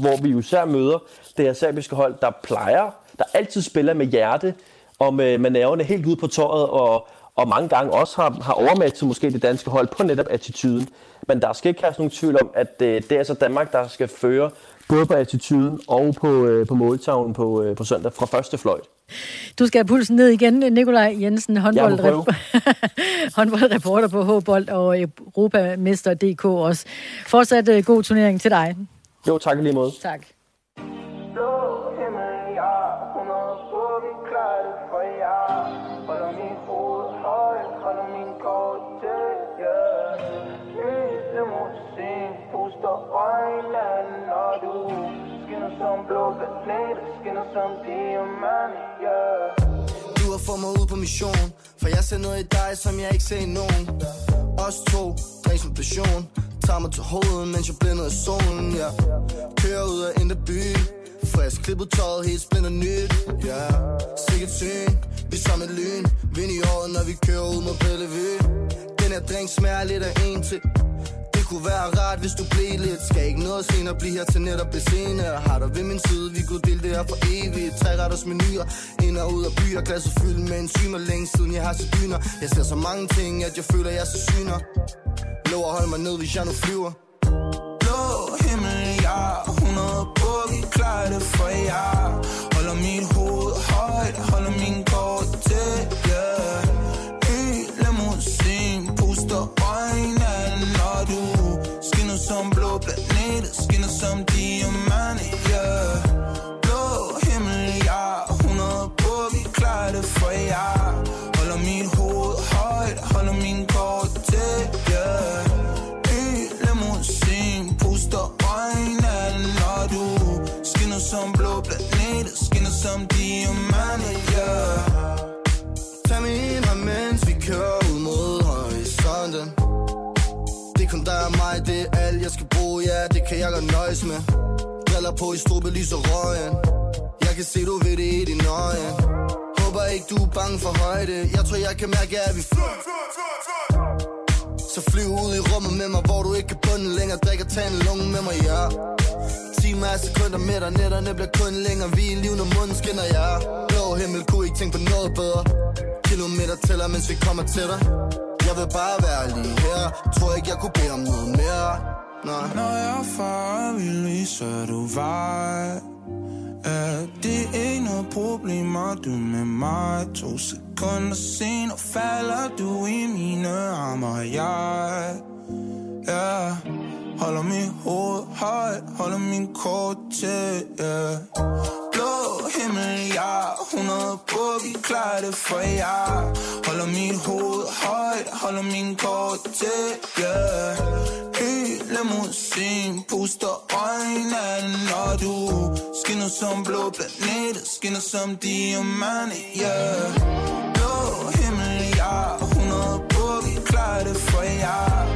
hvor vi jo især møder det her serbiske hold, der plejer, der altid spiller med hjerte og med, med nerverne helt ude på tøjet, og, og mange gange også har, har overmatchet måske det danske hold på netop attituden. Men der skal ikke have nogen tvivl om, at øh, det er altså Danmark, der skal føre både på attituden og på, øh, på måltavlen på, øh, på søndag fra første fløjt. Du skal have pulsen ned igen, Nikolaj Jensen, håndboldrep- håndboldreporter på H-Bold og Europamester DK også. Fortsat øh, god turnering til dig. Jo, tak lige måde. Tak. Som diamant, yeah. Du har fået mig ud på mission For jeg ser noget i dig, som jeg ikke ser i nogen. Os to, dræs med passion. Tager mig til hovedet, mens jeg blænder af solen, ja Kører ud af indre by. Frisk klippet tøjet, helt splinter nyt, ja Sikkert syn, vi som et lyn. Vind i året, når vi kører ud mod Bellevue. Den her drink smager lidt af en til kunne være rart, hvis du blev lidt. Skal ikke noget senere blive her til netop besene Har dig ved min side, vi kunne dele det her for evigt. Tre retters menuer, ind og ud af byer. Glasset fyldt med enzymer, længe siden jeg har set dyner. Jeg ser så mange ting, at jeg føler, jeg er så syner. Lov at holde mig ned, hvis jeg nu flyver. Blå himmel, ja. 100 boogie, klar det for jer. Holder mit hoved højt, holder min gård tæt, yeah. Som blå skin skinner som diamante, yeah. Blå himmel, ja 100 boogie, klar det for jer. Holder mit hoved højt, holder min kort tæt, yeah. Ny limousin, puster øjnene, når du Skinner som blå planet, skinner som diamante, yeah. Tag mig ind her, mens vi kører ud mod horisonten. Det er kun dig og mig, det ja, det kan jeg godt nøjes med. Briller på i strube, lys og røgen. Jeg kan se, du ved det i dine øjne. Håber ikke, du er bange for højde. Jeg tror, jeg kan mærke, at vi flyver Så flyv ud i rummet med mig, hvor du ikke kan bunde længere. Drik og tag en lunge med mig, ja. Timer af sekunder med dig, nætterne bliver kun længere. Vi er liv, når munden skinner, ja. Blå himmel, kunne ikke tænke på noget bedre? Kilometer tæller, mens vi kommer til dig Jeg vil bare være lige her. Tror ikke, jeg kunne bede om noget mere. Nej. Når jeg farer vild, så du vej Ja, det er ikke noget problem, og du med mig To sekunder senere falder du i mine arme Og jeg, ja Holder min hoved højt, holder min kort til, yeah. Blå himmel, ja 100 boogie, klar det for jer. Holder mit hoved højt, holder min kort til, yeah. Ny limousin, puster øjnene, når du Skinner som blå planet, skinner som diamante, yeah. Blå himmel, ja 100 boogie, klar det for jer.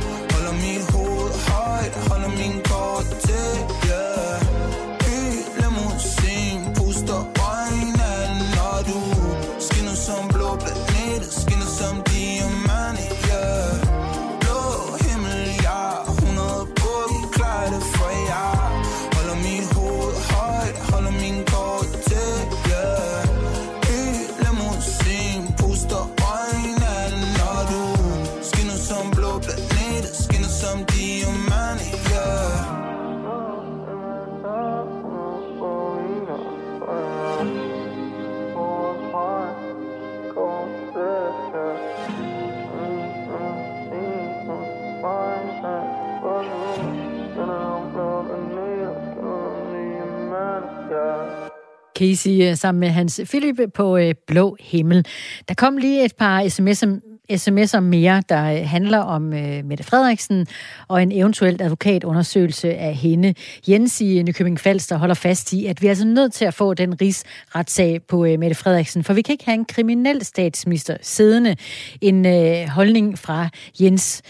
Casey øh, sammen med Hans Philip på øh, Blå Himmel. Der kom lige et par sms'er sms'er mere, der øh, handler om øh, Mette Frederiksen og en eventuelt advokatundersøgelse af hende. Jens i øh, Nykøbing Falster holder fast i, at vi er altså nødt til at få den rigsretssag på øh, Mette Frederiksen, for vi kan ikke have en kriminel statsminister siddende. En øh, holdning fra Jens.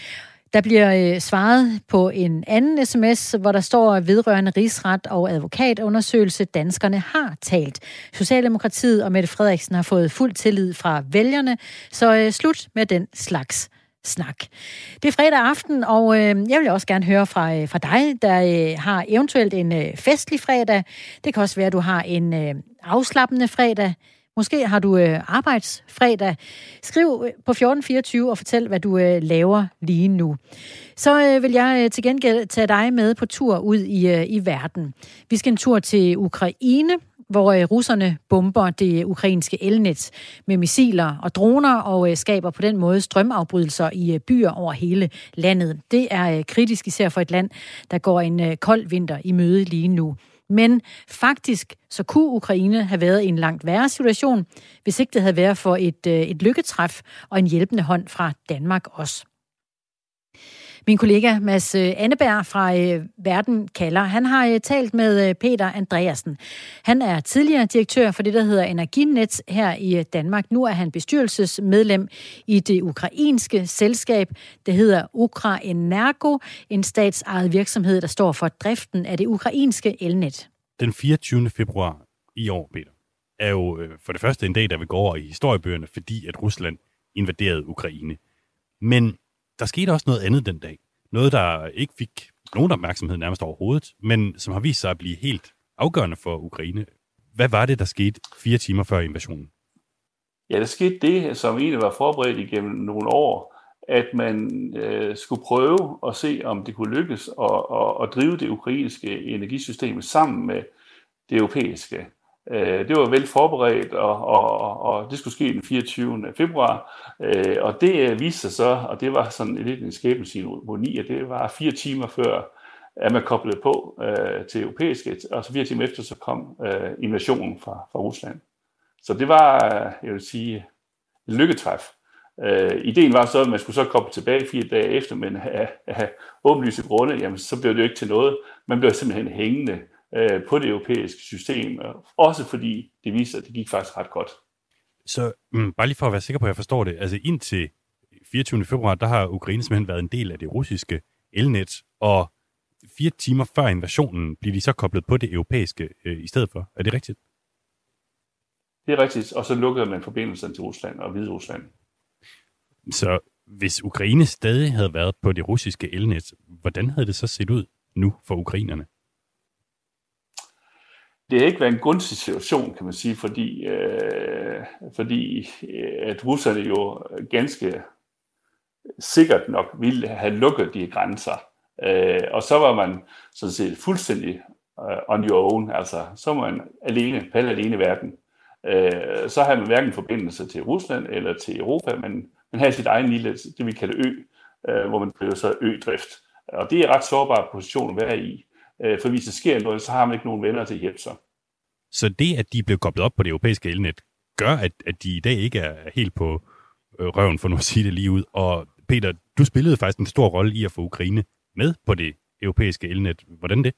Der bliver øh, svaret på en anden sms, hvor der står vedrørende rigsret og advokatundersøgelse. Danskerne har talt. Socialdemokratiet og Mette Frederiksen har fået fuld tillid fra vælgerne, så øh, slut med den slags snak. Det er fredag aften, og øh, jeg vil også gerne høre fra, øh, fra dig, der øh, har eventuelt en øh, festlig fredag. Det kan også være, at du har en øh, afslappende fredag. Måske har du øh, arbejdsfredag. Skriv øh, på 1424 og fortæl, hvad du øh, laver lige nu. Så øh, vil jeg øh, til gengæld tage dig med på tur ud i, øh, i verden. Vi skal en tur til Ukraine, hvor øh, russerne bomber det ukrainske elnet med missiler og droner og øh, skaber på den måde strømafbrydelser i byer over hele landet. Det er kritisk især for et land, der går en kold vinter i møde lige nu. Men faktisk så kunne Ukraine have været i en langt værre situation, hvis ikke det havde været for et, øh, et lykketræf og en hjælpende hånd fra Danmark også. Min kollega Mads øh, Anneberg fra øh, Verden kalder, han har øh, talt med Peter Andreasen. Han er tidligere direktør for det, der hedder Energinet her i Danmark. Nu er han bestyrelsesmedlem i det ukrainske selskab, det hedder Ukraenergo, en statsejet virksomhed, der står for driften af det ukrainske elnet. Den 24. februar i år, Peter, er jo for det første en dag, der vil gå over i historiebøgerne, fordi at Rusland invaderede Ukraine. Men der skete også noget andet den dag. Noget, der ikke fik nogen opmærksomhed nærmest overhovedet, men som har vist sig at blive helt afgørende for Ukraine. Hvad var det, der skete fire timer før invasionen? Ja, der skete det, som egentlig var forberedt igennem nogle år, at man øh, skulle prøve at se, om det kunne lykkes at, at, at drive det ukrainske energisystem sammen med det europæiske. Øh, det var vel forberedt, og, og, og det skulle ske den 24. februar. Øh, og det øh, viste sig så, og det var sådan lidt en skæbneceremoni, at det var fire timer før, at man koblede på øh, til europæiske, og så fire timer efter så kom øh, invasionen fra, fra Rusland. Så det var, øh, jeg vil sige, en lykketræf. Øh, ideen var så, at man skulle så komme tilbage fire dage efter, men af, af åbenlyse grunde, jamen, så blev det jo ikke til noget. Man blev simpelthen hængende øh, på det europæiske system, også fordi det viste at det gik faktisk ret godt. Så mm, bare lige for at være sikker på, at jeg forstår det, altså indtil 24. februar, der har Ukraine simpelthen været en del af det russiske elnet, og fire timer før invasionen bliver de så koblet på det europæiske øh, i stedet for. Er det rigtigt? Det er rigtigt, og så lukkede man forbindelsen til Rusland og Hvide Rusland. Så hvis Ukraine stadig havde været på det russiske elnet, hvordan havde det så set ud nu for ukrainerne? Det har ikke været en gunstig situation, kan man sige, fordi, øh, fordi øh, at russerne jo ganske sikkert nok ville have lukket de grænser. Øh, og så var man sådan set fuldstændig øh, on your own, altså så var man alene, pal alene i verden. Øh, så havde man hverken forbindelse til Rusland eller til Europa, men man havde sit egen lille, det vi kalder ø, øh, hvor man blev så ødrift. Og det er en ret sårbar position at være i. Øh, for hvis der sker noget, så har man ikke nogen venner til at hjælpe sig. Så det, at de blev koblet op på det europæiske elnet, gør, at, at de i dag ikke er helt på øh, røven, for nu at sige det lige ud. Og Peter, du spillede faktisk en stor rolle i at få Ukraine med på det europæiske elnet. Hvordan det?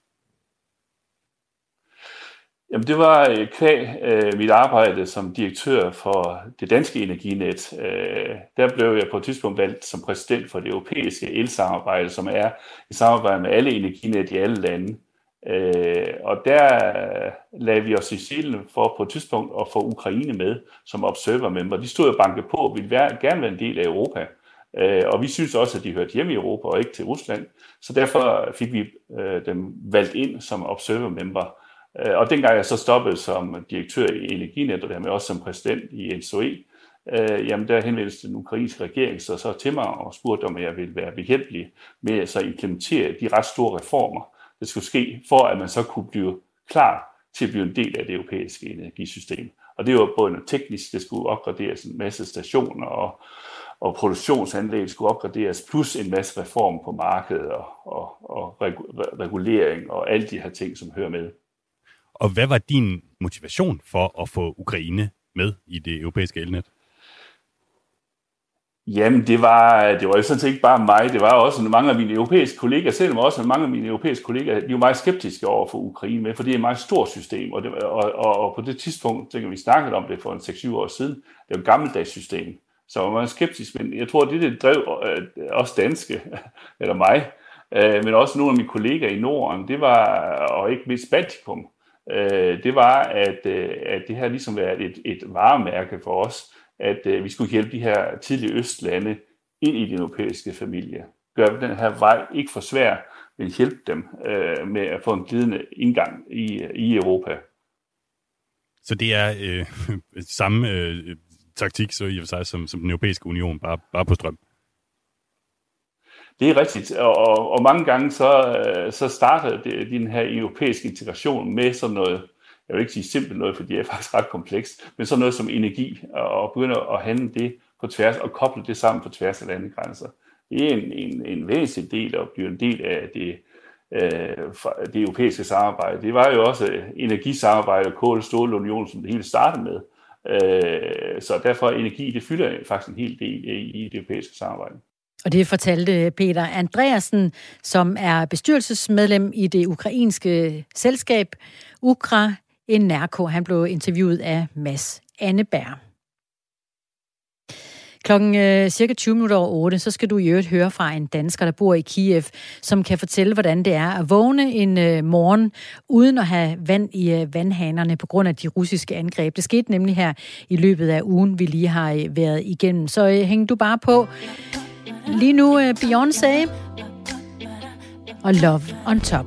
Jamen det var øh, kvæg øh, mit arbejde som direktør for det danske energinet. Øh, der blev jeg på et tidspunkt valgt som præsident for det europæiske elsamarbejde, som er i samarbejde med alle energinet i alle lande. Øh, og der øh, lagde vi os i selen for på et tidspunkt at få Ukraine med som observer-member. De stod og bankede på og ville være, gerne være en del af Europa. Øh, og vi synes også, at de hørte hjemme i Europa og ikke til Rusland. Så derfor fik vi øh, dem valgt ind som observer-member. Øh, og dengang jeg så stoppede som direktør i Energinet, og dermed også som præsident i NSOE, øh, jamen der henvendte den ukrainske regering så, så til mig og spurgte, om jeg ville være behjælpelig med at så implementere de ret store reformer, der skulle ske, for at man så kunne blive klar til at blive en del af det europæiske energisystem. Og det var både noget teknisk, det skulle opgraderes en masse stationer, og, og produktionsanlæg skulle opgraderes, plus en masse reform på markedet og, og, og regulering og alle de her ting, som hører med. Og hvad var din motivation for at få Ukraine med i det europæiske elnet? Jamen, det var, det var jo sådan set ikke bare mig, det var også mange af mine europæiske kollegaer, selvom også mange af mine europæiske kollegaer, de var meget skeptiske over for Ukraine med, for det er et meget stort system, og, det, og, og, og på det tidspunkt, tænker vi snakkede om det for en 6-7 år siden, det var et gammeldags system, så var meget skeptisk, men jeg tror, det det drev øh, også danske, eller mig, øh, men også nogle af mine kollegaer i Norden, det var, og ikke mindst Baltikum, øh, det var, at, øh, at det her ligesom været et, et varemærke for os, at øh, vi skulle hjælpe de her tidlige østlande ind i den europæiske familie. Gør den her vej ikke for svær, men hjælpe dem øh, med at få en glidende indgang i, i Europa. Så det er øh, samme øh, taktik så i og for sig som, som den europæiske union, bare, bare på strøm? Det er rigtigt, og, og, og mange gange så, øh, så starter det, den her europæiske integration med sådan noget jeg vil ikke sige simpelt noget, for det er faktisk ret komplekst, men sådan noget som energi, og begynder at handle det på tværs, og koble det sammen på tværs af landegrænser. Det er en, en, en væsentlig del og bliver en del af det, øh, det europæiske samarbejde. Det var jo også energisamarbejde og kål- og stålunion, som det hele startede med. Øh, så derfor energi, det fylder faktisk en hel del i det europæiske samarbejde. Og det fortalte Peter Andreasen, som er bestyrelsesmedlem i det ukrainske selskab Ukra Enerko. Han blev interviewet af Mads Anneberg. Klokken øh, cirka 20 minutter over 8, så skal du i øvrigt høre fra en dansker, der bor i Kiev, som kan fortælle, hvordan det er at vågne en øh, morgen uden at have vand i øh, vandhanerne på grund af de russiske angreb. Det skete nemlig her i løbet af ugen, vi lige har øh, været igennem. Så øh, hæng du bare på. Lige nu øh, Beyoncé og Love on Top.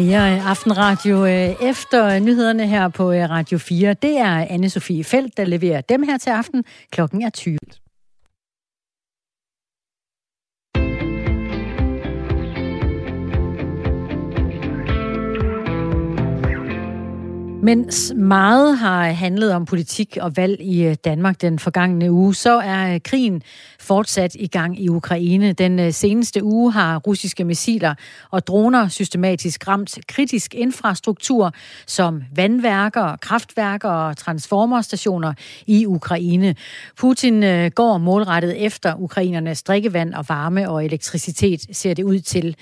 Mere øh, Aftenradio øh, efter nyhederne her på øh, Radio 4. Det er Anne-Sophie Felt, der leverer dem her til aften. Klokken er 20. Mens meget har handlet om politik og valg i øh, Danmark den forgangne uge, så er øh, krigen fortsat i gang i Ukraine. Den øh, seneste uge har russiske missiler og droner systematisk ramt kritisk infrastruktur som vandværker, kraftværker og transformerstationer i Ukraine. Putin går målrettet efter ukrainernes drikkevand og varme og elektricitet, ser det ud til.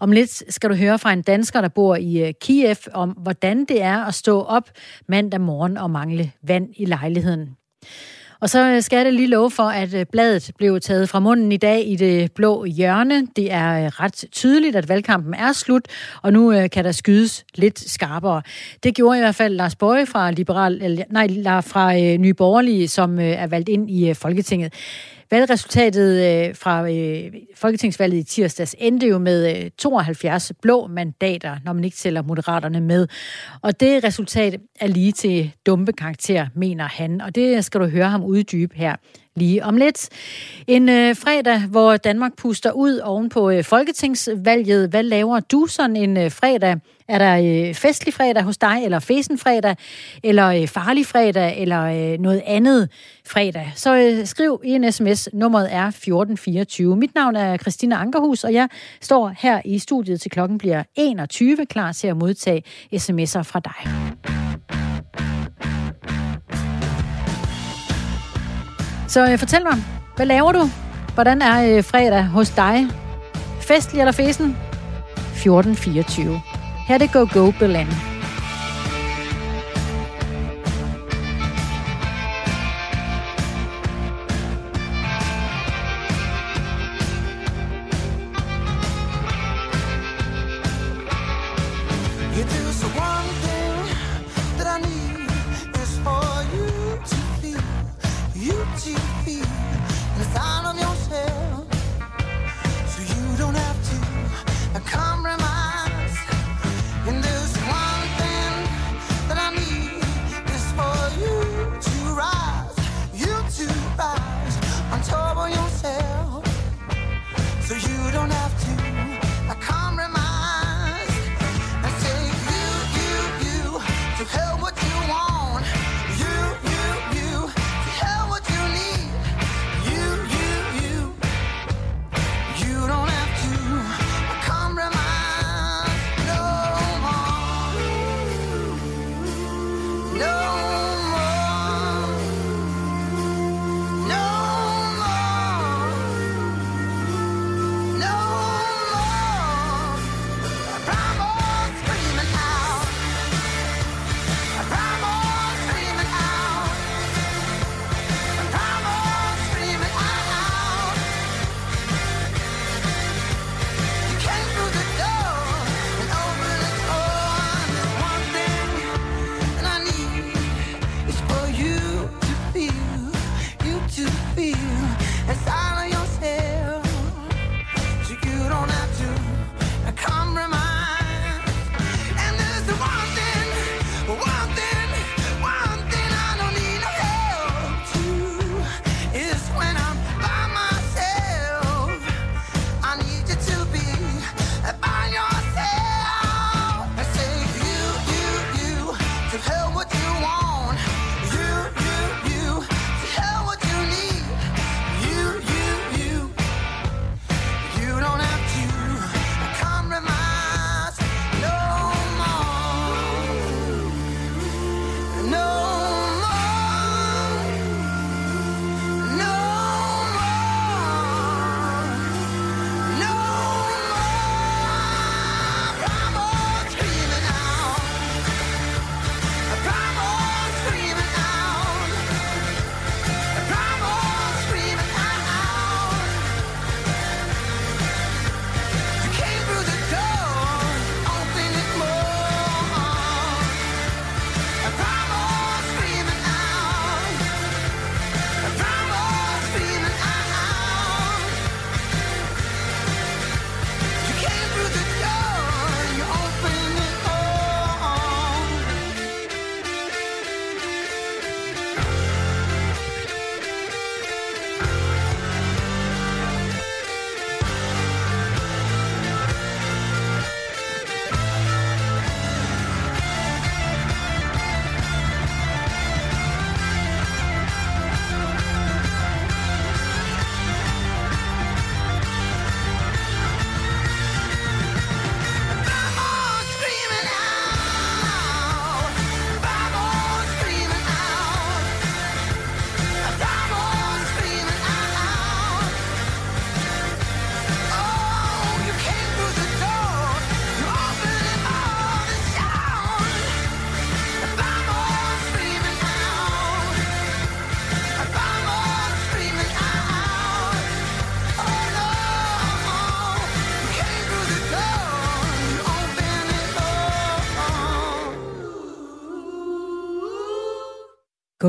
Om lidt skal du høre fra en dansker, der bor i Kiev, om hvordan det er at stå op mandag morgen og mangle vand i lejligheden. Og så skal jeg lige love for, at øh, bladet blev taget fra munden i dag i det blå hjørne. Det er øh, ret tydeligt, at valgkampen er slut, og nu øh, kan der skydes lidt skarpere. Det gjorde i hvert fald Lars Bøge fra, Liberal, nej, fra Nye Borgerlige, som er valgt ind i Folketinget. Valgresultatet øh, fra øh, Folketingsvalget i tirsdags endte jo med øh, 72 blå mandater, når man ikke tæller moderaterne med. Og det resultat er lige til dumpe karakter, mener han. Og det skal du høre ham uddybe her lige om lidt. En øh, fredag, hvor Danmark puster ud oven på øh, folketingsvalget. Hvad laver du sådan en øh, fredag? Er der øh, festlig fredag hos dig, eller fesen fredag, eller øh, farlig fredag, eller øh, noget andet fredag? Så øh, skriv i en sms. Nummeret er 1424. Mit navn er Christina Ankerhus, og jeg står her i studiet til klokken bliver 21, klar til at modtage sms'er fra dig. Så øh, fortæl mig, hvad laver du? Hvordan er øh, fredag hos dig? Festlig eller fesen? 1424. Her er det Go Go Berlin. Yourself, so you don't have to feel, you to feel as of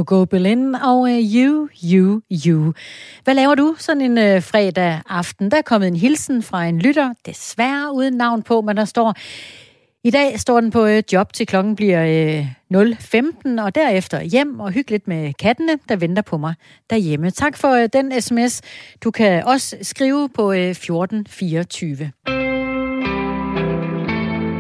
Go Go Berlin og øh, You, You, You. Hvad laver du sådan en øh, fredag aften? Der er kommet en hilsen fra en lytter, desværre uden navn på, men der står... I dag står den på øh, job til klokken bliver øh, 0.15, og derefter hjem og hygge lidt med kattene, der venter på mig derhjemme. Tak for øh, den sms. Du kan også skrive på øh, 1424.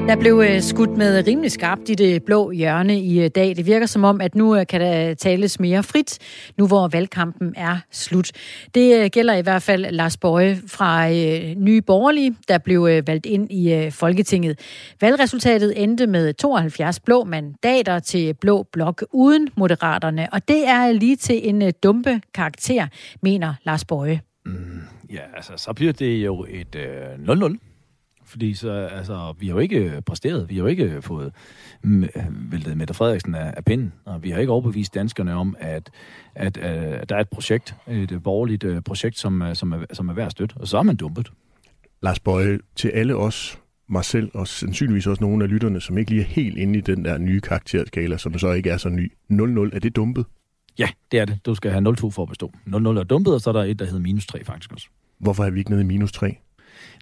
Der blev øh, skudt med rimelig skarpt i det blå hjørne i øh, dag. Det virker som om, at nu øh, kan der tales mere frit, nu hvor valgkampen er slut. Det gælder i hvert fald Lars Bøje fra Nye Borgerlige, der blev valgt ind i Folketinget. Valgresultatet endte med 72 blå mandater til blå blok uden moderaterne, og det er lige til en dumpe karakter, mener Lars Bøje. Mm, ja, altså så bliver det jo et øh, 0-0 fordi så, altså, vi har jo ikke præsteret, vi har jo ikke fået væltet Mette Frederiksen af, af pinden, og vi har ikke overbevist danskerne om, at, at, at der er et projekt, et borgerligt øh, projekt, som, som, er, som er værd at støtte, og så er man dumpet. Lars Bøje, til alle os, mig selv, og sandsynligvis også nogle af lytterne, som ikke lige er helt inde i den der nye karakterskala, som så ikke er så ny. 0-0, er det dumpet? Ja, det er det. Du skal have 0-2 for at bestå. 0-0 er dumpet, og så er der et, der hedder minus 3 faktisk også. Hvorfor er vi ikke nede i minus 3?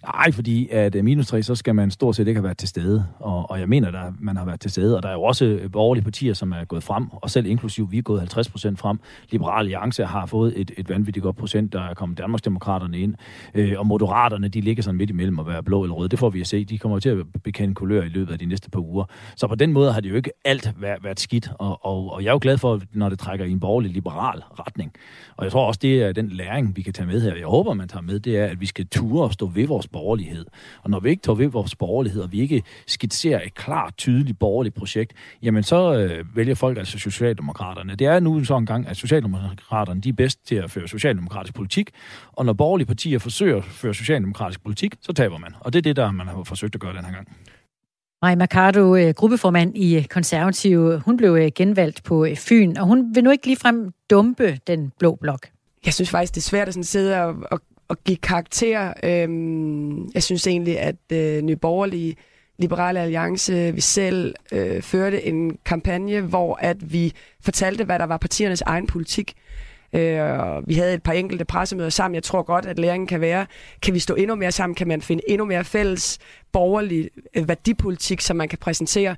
Nej, fordi at øh, minus 3, så skal man stort set ikke have været til stede. Og, og jeg mener, at man har været til stede. Og der er jo også øh, borgerlige partier, som er gået frem, og selv inklusiv, vi er gået 50 procent frem. Liberale Alliance har fået et, et vanvittigt godt procent, der er kommet Danmarksdemokraterne ind. Øh, og Moderaterne, de ligger sådan midt imellem at være blå eller rød. Det får vi at se. De kommer til at bekende kulør i løbet af de næste par uger. Så på den måde har det jo ikke alt været, været skidt. Og, og, og jeg er jo glad for, når det trækker i en borgerlig liberal retning. Og jeg tror også, det er den læring, vi kan tage med her. Jeg håber, man tager med, det er, at vi skal ture og stå ved vores borgerlighed. Og når vi ikke tager ved vores borgerlighed, og vi ikke skitserer et klart, tydeligt borgerligt projekt, jamen så øh, vælger folk altså Socialdemokraterne. Det er nu så en gang, at Socialdemokraterne de er bedst til at føre socialdemokratisk politik, og når borgerlige partier forsøger at føre socialdemokratisk politik, så taber man. Og det er det, der man har forsøgt at gøre den her gang. Maja Mercado, øh, gruppeformand i Konservative, hun blev øh, genvalgt på øh, Fyn, og hun vil nu ikke ligefrem dumpe den blå blok. Jeg synes faktisk, det er svært at sådan sidde og, og, og give karakter. Øhm, jeg synes egentlig, at øh, Nye Borgerlige, Liberale Alliance, vi selv øh, førte en kampagne, hvor at vi fortalte, hvad der var partiernes egen politik. Øh, og vi havde et par enkelte pressemøder sammen. Jeg tror godt, at læringen kan være, kan vi stå endnu mere sammen? Kan man finde endnu mere fælles borgerlig øh, værdipolitik, som man kan præsentere?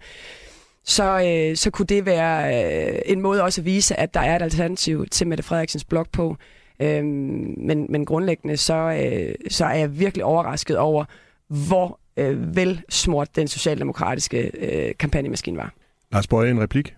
Så, øh, så kunne det være øh, en måde også at vise, at der er et alternativ til Mette Frederiksens blog på. Øh, men, men grundlæggende så, øh, så er jeg virkelig overrasket over, hvor øh, velsmurt den socialdemokratiske øh, kampagnemaskine var. Lars Bøje, en replik?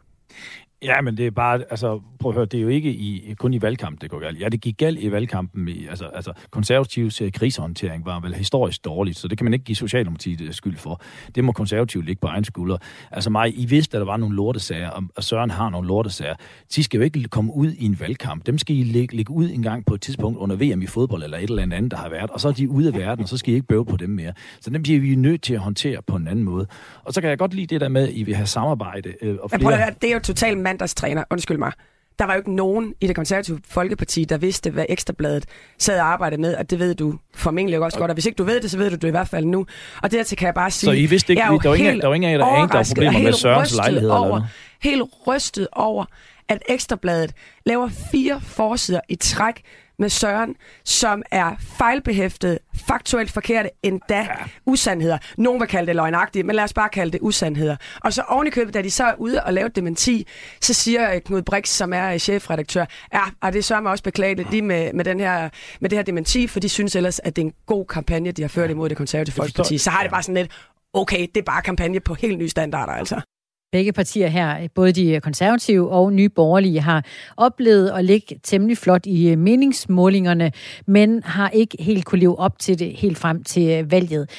Ja, men det er bare, altså, prøv at høre, det er jo ikke i, kun i valgkampen, det går galt. Ja, det gik galt i valgkampen. I, altså, altså, konservativs uh, krisehåndtering var vel historisk dårligt, så det kan man ikke give Socialdemokratiet uh, skyld for. Det må konservativt ligge på egen skulder. Altså mig, I vidste, at der var nogle lortesager, og Søren har nogle lortesager. De skal jo ikke komme ud i en valgkamp. Dem skal I lægge, lægge ud en gang på et tidspunkt under VM i fodbold, eller et eller andet, der har været, og så er de ude af verden, og så skal I ikke bøve på dem mere. Så dem bliver vi nødt til at håndtere på en anden måde. Og så kan jeg godt lide det der med, at I vil have samarbejde. Øh, og flere... Ja, det er jo totalt mandagstræner, undskyld mig. Der var jo ikke nogen i det konservative Folkeparti, der vidste, hvad Ekstrabladet sad og arbejdede med, og det ved du formentlig også godt. Og hvis ikke du ved det, så ved du det i hvert fald nu. Og dertil kan jeg bare sige... Så I vidste ikke, der var ingen, der var ingen af jer, der anede, der var problemer med Sørens lejlighed? Over, eller noget. Helt rystet over, at Ekstrabladet laver fire forsider i træk med Søren, som er fejlbehæftet, faktuelt forkerte, endda ja. usandheder. Nogen vil kalde det løgnagtige, men lad os bare kalde det usandheder. Og så ovenikøbet, da de så er ude og lave dementi, så siger Knud Brix, som er chefredaktør, ja, og det sørger mig også beklageligt lige med, med, den her, med det her dementi, for de synes ellers, at det er en god kampagne, de har ført imod det konservative folkeparti. Så har det bare sådan lidt, okay, det er bare kampagne på helt nye standarder, altså. Begge partier her, både de konservative og nye borgerlige, har oplevet at ligge temmelig flot i øh, meningsmålingerne, men har ikke helt kunne leve op til det helt frem til øh, valget.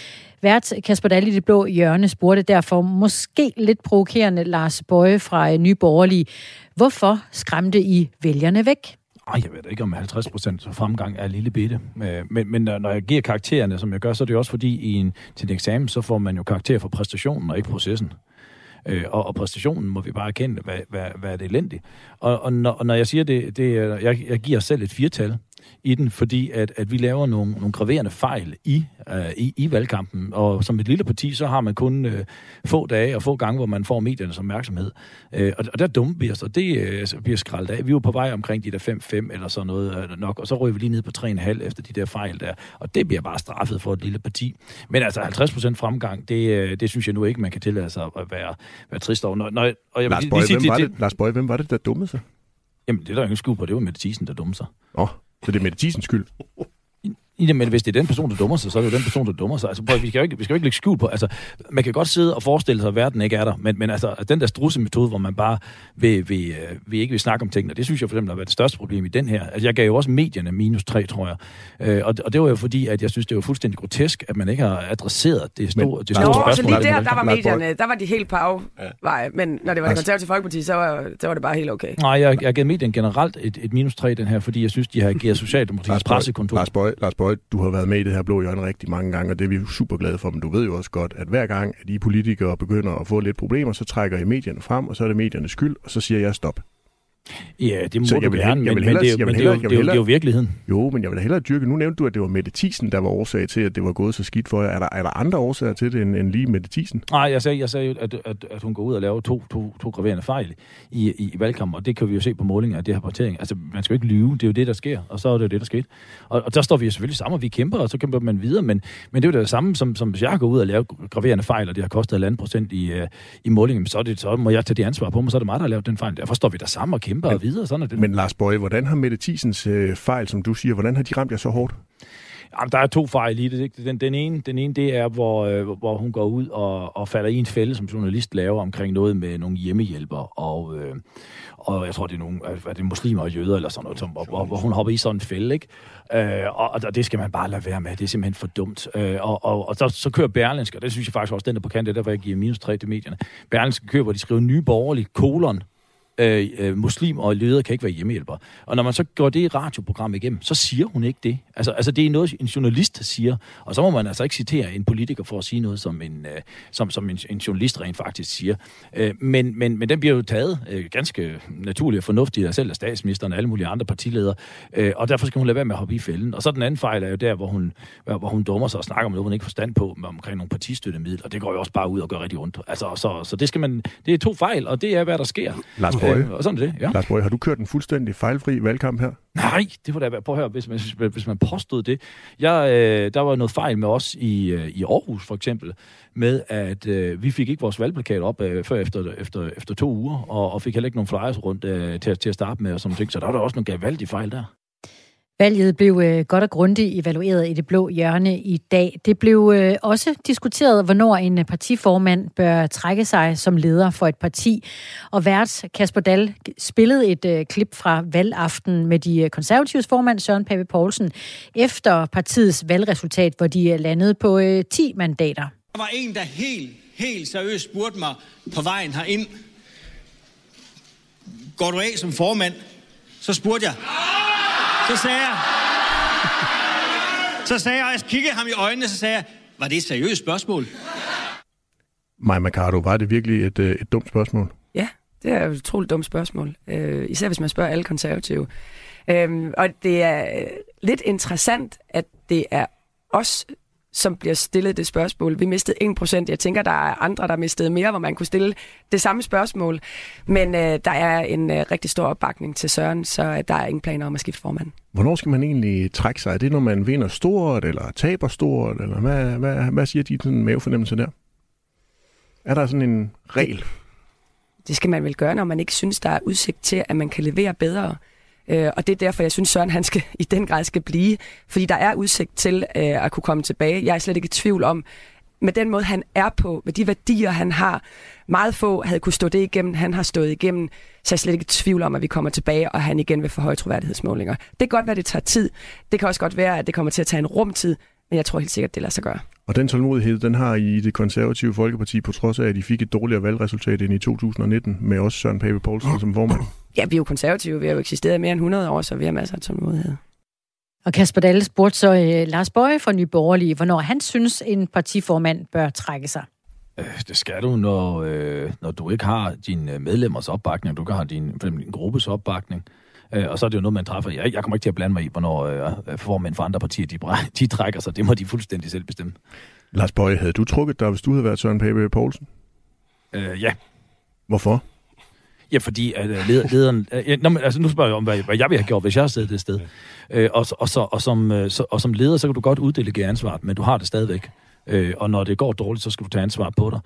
Vært Kasper Dahl i det blå hjørne spurgte derfor måske lidt provokerende Lars Bøje fra øh, Nye Borgerlige. Hvorfor skræmte I vælgerne væk? Ej, jeg ved ikke, om 50% fremgang er lille bitte. Men, men når jeg giver karaktererne, som jeg gør, så er det også fordi, i en, til en eksamen, så får man jo karakter for præstationen og ikke processen. Øh, og, og præstationen må vi bare erkende, hvad, hvad, hvad er det elendigt. Og, og, når, og når jeg siger det, det jeg, jeg giver selv et firtal, i den, fordi at, at vi laver nogle, nogle graverende fejl i, uh, i, i valgkampen. Og som et lille parti, så har man kun uh, få dage og få gange, hvor man får mediernes opmærksomhed. Uh, og, og der dummer vi os, og det uh, bliver skraldet af. Vi var på vej omkring de der 5-5 eller sådan noget uh, nok, og så røg vi lige ned på 3,5 efter de der fejl der. Og det bliver bare straffet for et lille parti. Men altså 50 procent fremgang, det, uh, det synes jeg nu ikke, man kan tillade sig at være, være trist over. Når, når, og jeg Lars Bøje, lige sige hvem det, Lars Bøje, hvem var det, der dummede sig? Jamen, det er der ingen skue på. Det var Mette Thiesen, der dummede sig. Åh, oh, så det er Mette Thiesens skyld? Ja, men hvis det er den person, der dummer sig, så er det jo den person, der dummer sig. Altså, prøv, vi, skal jo ikke, vi skal jo ikke lægge skjul på. Altså, man kan godt sidde og forestille sig, at verden ikke er der, men, men altså, den der strusse-metode, hvor man bare vil, vil, øh, vil ikke vil snakke om tingene, det synes jeg for eksempel har været det største problem i den her. Altså, jeg gav jo også medierne minus 3, tror jeg. Øh, og, og det var jo fordi, at jeg synes, det var fuldstændig grotesk, at man ikke har adresseret det store, det store så spørgsmål. lige der, der var medierne, der var de helt på afvej, men når det var det konservative folkeparti, så var, så var det bare helt okay. Nej, jeg, jeg har givet medierne generelt et, et minus 3 den her, fordi jeg synes, de har ageret Socialdemokratiets pressekontor. Lars Bøje, Lars godt, du har været med i det her blå hjørne rigtig mange gange, og det er vi super glade for, men du ved jo også godt, at hver gang, at I politikere begynder at få lidt problemer, så trækker I medierne frem, og så er det mediernes skyld, og så siger jeg stop. Ja, det må Så du jeg vil, gerne, jeg men, vil men, det, er jo- jeg vil men det, er jo- hellere- det, er jo- det er jo hellere- virkeligheden. Jo, men jeg vil da hellere dyrke. Nu nævnte du, at det var Mette Thiesen, der var årsag til, at det var gået så skidt for jer. Er der, er der andre årsager til det, end, end lige Mette Thiesen? Nej, jeg sagde, jeg sagde jo, at, at, at hun går ud og laver to, to, to graverende fejl i, i, i valgkampen, og det kan vi jo se på målinger af det her partering. Altså, man skal jo ikke lyve, det er jo det, der sker, og så er det jo det, der skete. Og, og der står vi jo selvfølgelig sammen, og vi kæmper, og så kæmper man videre, men, men det er jo det samme, som, som hvis jeg går ud og laver graverende fejl, og det har kostet 1,5 procent i, uh, i målingen, så, er det, så må jeg tage det ansvar på mig, så er det mig, der har lavet den fejl. Derfor står vi der sammen og kæmper og videre, sådan er det. Men Lars Bøje, hvordan har Mette Thiesens øh, fejl, som du siger, hvordan har de ramt jer så hårdt? Jamen, der er to fejl i det. ikke? Den, den, ene, den ene, det er, hvor, øh, hvor hun går ud og, og falder i en fælde, som journalist laver omkring noget med nogle hjemmehjælper, og, øh, og jeg tror, det er nogle er det muslimer og jøder eller sådan noget, som, hvor, hvor, hvor hun hopper i sådan en fælde, ikke? Øh, og, og det skal man bare lade være med. Det er simpelthen for dumt. Øh, og og, og så, så kører Berlinske, og det synes jeg faktisk også, den er på kant, det er derfor, jeg giver minus 3 til medierne. Berlinske kører, hvor de skriver nye borgerlige kolon, øh, øh, muslim og leder kan ikke være hjemmehjælper. Og når man så går det radioprogram igennem, så siger hun ikke det. Altså, altså det er noget, en journalist siger, og så må man altså ikke citere en politiker for at sige noget, som en, øh, som, som en, en journalist rent faktisk siger. Øh, men, men, men den bliver jo taget øh, ganske naturligt og fornuftigt af selv af statsministeren og alle mulige andre partiledere, øh, og derfor skal hun lade være med at hoppe i fælden. Og så den anden fejl er jo der, hvor hun, hvor hun dummer sig og snakker om noget, hun ikke får forstand på, omkring nogle partistøttemidler, og det går jo også bare ud og gør rigtig ondt. Altså, så, så det skal man, det er to fejl, og det er, hvad der sker. Lars Bøje, og sådan er det, ja. Lars Bøje, har du kørt en fuldstændig fejlfri valgkamp her? Nej, det var da at høre, hvis man, hvis man påstod det. Jeg, øh, der var noget fejl med os i, øh, i Aarhus, for eksempel, med at øh, vi fik ikke vores valgplakat op øh, før efter, efter, efter to uger, og, og fik heller ikke nogen flyers rundt øh, til, til at starte med, og sådan ting. Så der var der også nogle gavaldige fejl der. Valget blev øh, godt og grundigt evalueret i det blå hjørne i dag. Det blev øh, også diskuteret, hvornår en øh, partiformand bør trække sig som leder for et parti. Og vært Kasper Dahl spillede et øh, klip fra valgaften med de øh, konservatives formand Søren Pape Poulsen efter partiets valgresultat, hvor de øh, landede på øh, 10 mandater. Der var en, der helt, helt seriøst spurgte mig på vejen herind. Går du af som formand? Så spurgte jeg. Så sagde jeg. Så sagde jeg, og jeg kiggede ham i øjnene, så sagde jeg, var det et seriøst spørgsmål? Maja Mercado, var det virkelig et, øh, et dumt spørgsmål? Ja, det er et utroligt dumt spørgsmål. Øh, især hvis man spørger alle konservative. Øhm, og det er øh, lidt interessant, at det er os, som bliver stillet det spørgsmål. Vi mistede 1%. Jeg tænker, der er andre, der mistede mere, hvor man kunne stille det samme spørgsmål. Men øh, der er en øh, rigtig stor opbakning til Søren, så øh, der er ingen planer om at skifte formand. Hvornår skal man egentlig trække sig? Er det, når man vinder stort, eller taber stort, eller hvad, hvad, hvad siger de sådan mavefornemmelse der? Er der sådan en regel? Det skal man vel gøre, når man ikke synes, der er udsigt til, at man kan levere bedre. Øh, og det er derfor, jeg synes, Søren han skal, i den grad skal blive. Fordi der er udsigt til øh, at kunne komme tilbage. Jeg er slet ikke i tvivl om, med den måde, han er på, med de værdier, han har. Meget få havde kunne stå det igennem, han har stået igennem. Så jeg er slet ikke i tvivl om, at vi kommer tilbage, og han igen vil få høje troværdighedsmålinger. Det kan godt være, at det tager tid. Det kan også godt være, at det kommer til at tage en rumtid. Men jeg tror helt sikkert, det lader sig gøre. Og den tålmodighed, den har I i det konservative Folkeparti, på trods af, at I fik et dårligere valgresultat end i 2019, med også Søren Pape Poulsen som formand. Ja, vi er jo konservative. Vi har jo eksisteret i mere end 100 år, så vi har masser af tålmodighed. Og Kasper Dalle spurgte så øh, Lars Bøje fra Nye Borgerlige, hvornår han synes, en partiformand bør trække sig. Øh, Det skal du, når, øh, når du ikke har dine medlemmers opbakning, du ikke har din, for eksempel din gruppes opbakning. Øh, og så er det jo noget, man træffer. Jeg, jeg kommer ikke til at blande mig i, hvornår øh, formænd for andre partier, de, de trækker sig. Det må de fuldstændig selv bestemme. Lars Bøje, havde du trukket dig, hvis du havde været Søren Pape Poulsen? Øh, ja. Hvorfor? Ja, fordi øh, leder, lederen... Øh, nå, men, altså, nu spørger jeg om, hvad, hvad jeg ville have gjort, hvis jeg havde siddet det sted. Øh, og, og, så, og, som, øh, så, og som leder, så kan du godt uddelegere ansvaret, men du har det stadigvæk. Øh, og når det går dårligt, så skal du tage ansvar på dig.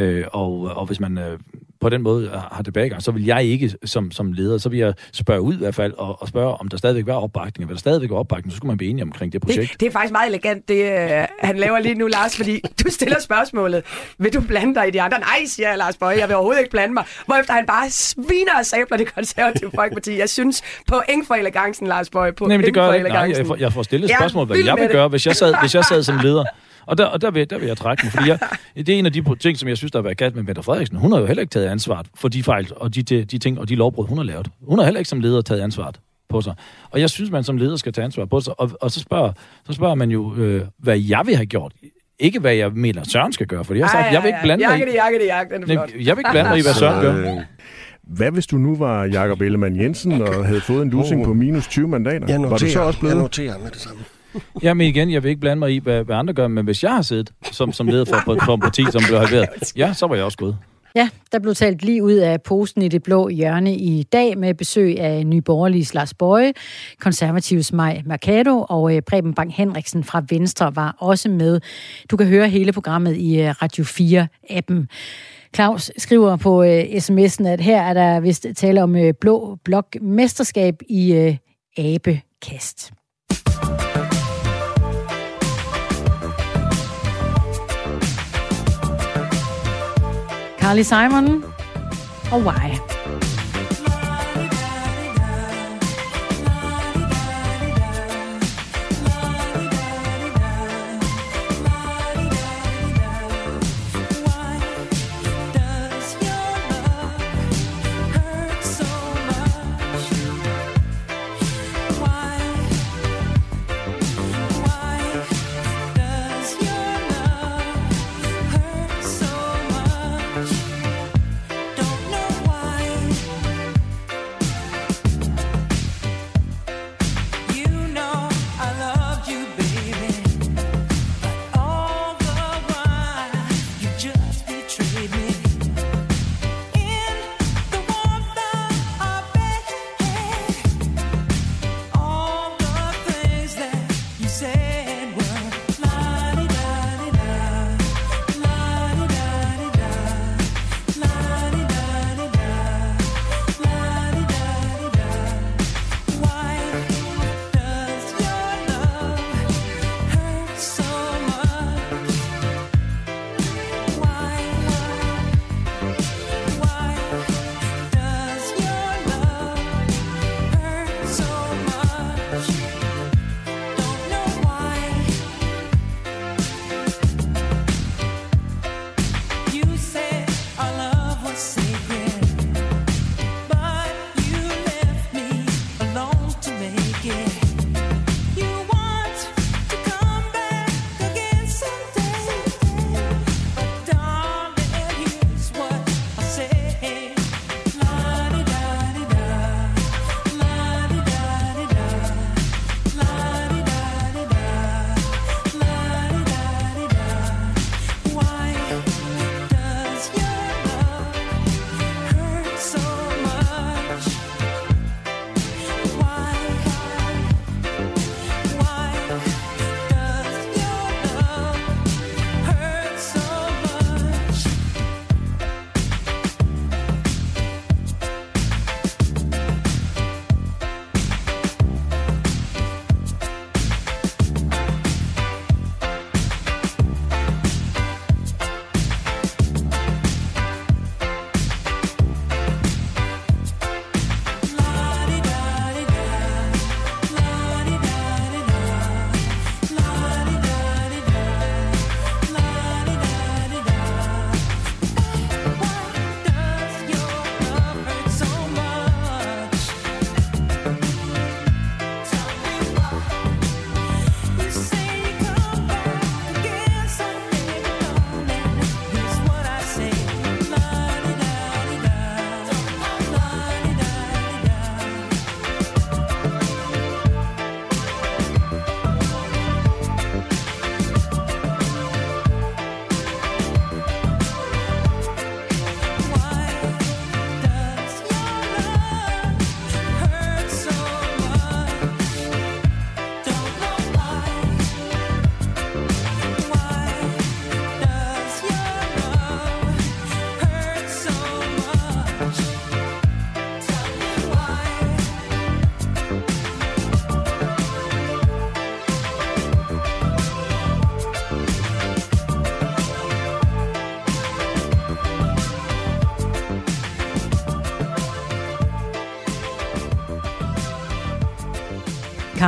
Øh, og, og hvis man øh, på den måde har tilbagegang, så vil jeg ikke som, som leder, så vil jeg spørge ud i hvert fald, og, og spørge, om der stadigvæk var opbakning. Og hvis der stadigvæk var opbakning, så skulle man blive enige omkring det projekt. Det, det er faktisk meget elegant, det øh, han laver lige nu, Lars, fordi du stiller spørgsmålet, vil du blande dig i de andre? Nej, siger Lars Bøje, jeg vil overhovedet ikke blande mig. Hvorefter han bare sviner og sabler det konservative folkeparti. Jeg synes, point for elegancen, Lars Bøje, point Nej, men det gør jeg ikke. Nej, jeg får, jeg får stillet er spørgsmål, hvad jeg vil gøre, hvis jeg sad, hvis jeg sad som leder. Og der, og der, vil, der vil jeg trække mig, fordi jeg, det er en af de ting, som jeg synes, der har været galt med Mette Frederiksen. Hun har jo heller ikke taget ansvaret for de fejl og de, de, de ting og de lovbrud, hun har lavet. Hun har heller ikke som leder taget ansvaret på sig. Og jeg synes, man som leder skal tage ansvar på sig. Og, og så, spørger, så spørger man jo, øh, hvad jeg vil have gjort. Ikke hvad jeg mener, Søren skal gøre, fordi jeg har sagt, Ej, jeg vil ikke ej, ej. blande mig i... Jakke det, jakke det, er jeg vil ikke blande mig i, hvad Søren gør. Øh, Hvad hvis du nu var Jakob Ellemann Jensen og havde fået en losing på minus 20 mandater? Jeg var du så noterer, også blevet? jeg noterer med det samme. Jamen igen, jeg vil ikke blande mig i, hvad, hvad andre gør, men hvis jeg har siddet som, som leder for, for et parti, som blev halveret, ja, så var jeg også gået. Ja, der blev talt lige ud af posten i det blå hjørne i dag med besøg af Nyborgerliges Lars Bøje, konservatives Maj Mercado og øh, Preben Bang Henriksen fra Venstre var også med. Du kan høre hele programmet i øh, Radio 4-appen. Claus skriver på øh, sms'en, at her er der vist tale om blå blok mesterskab i abekast. Carly Simon og Why.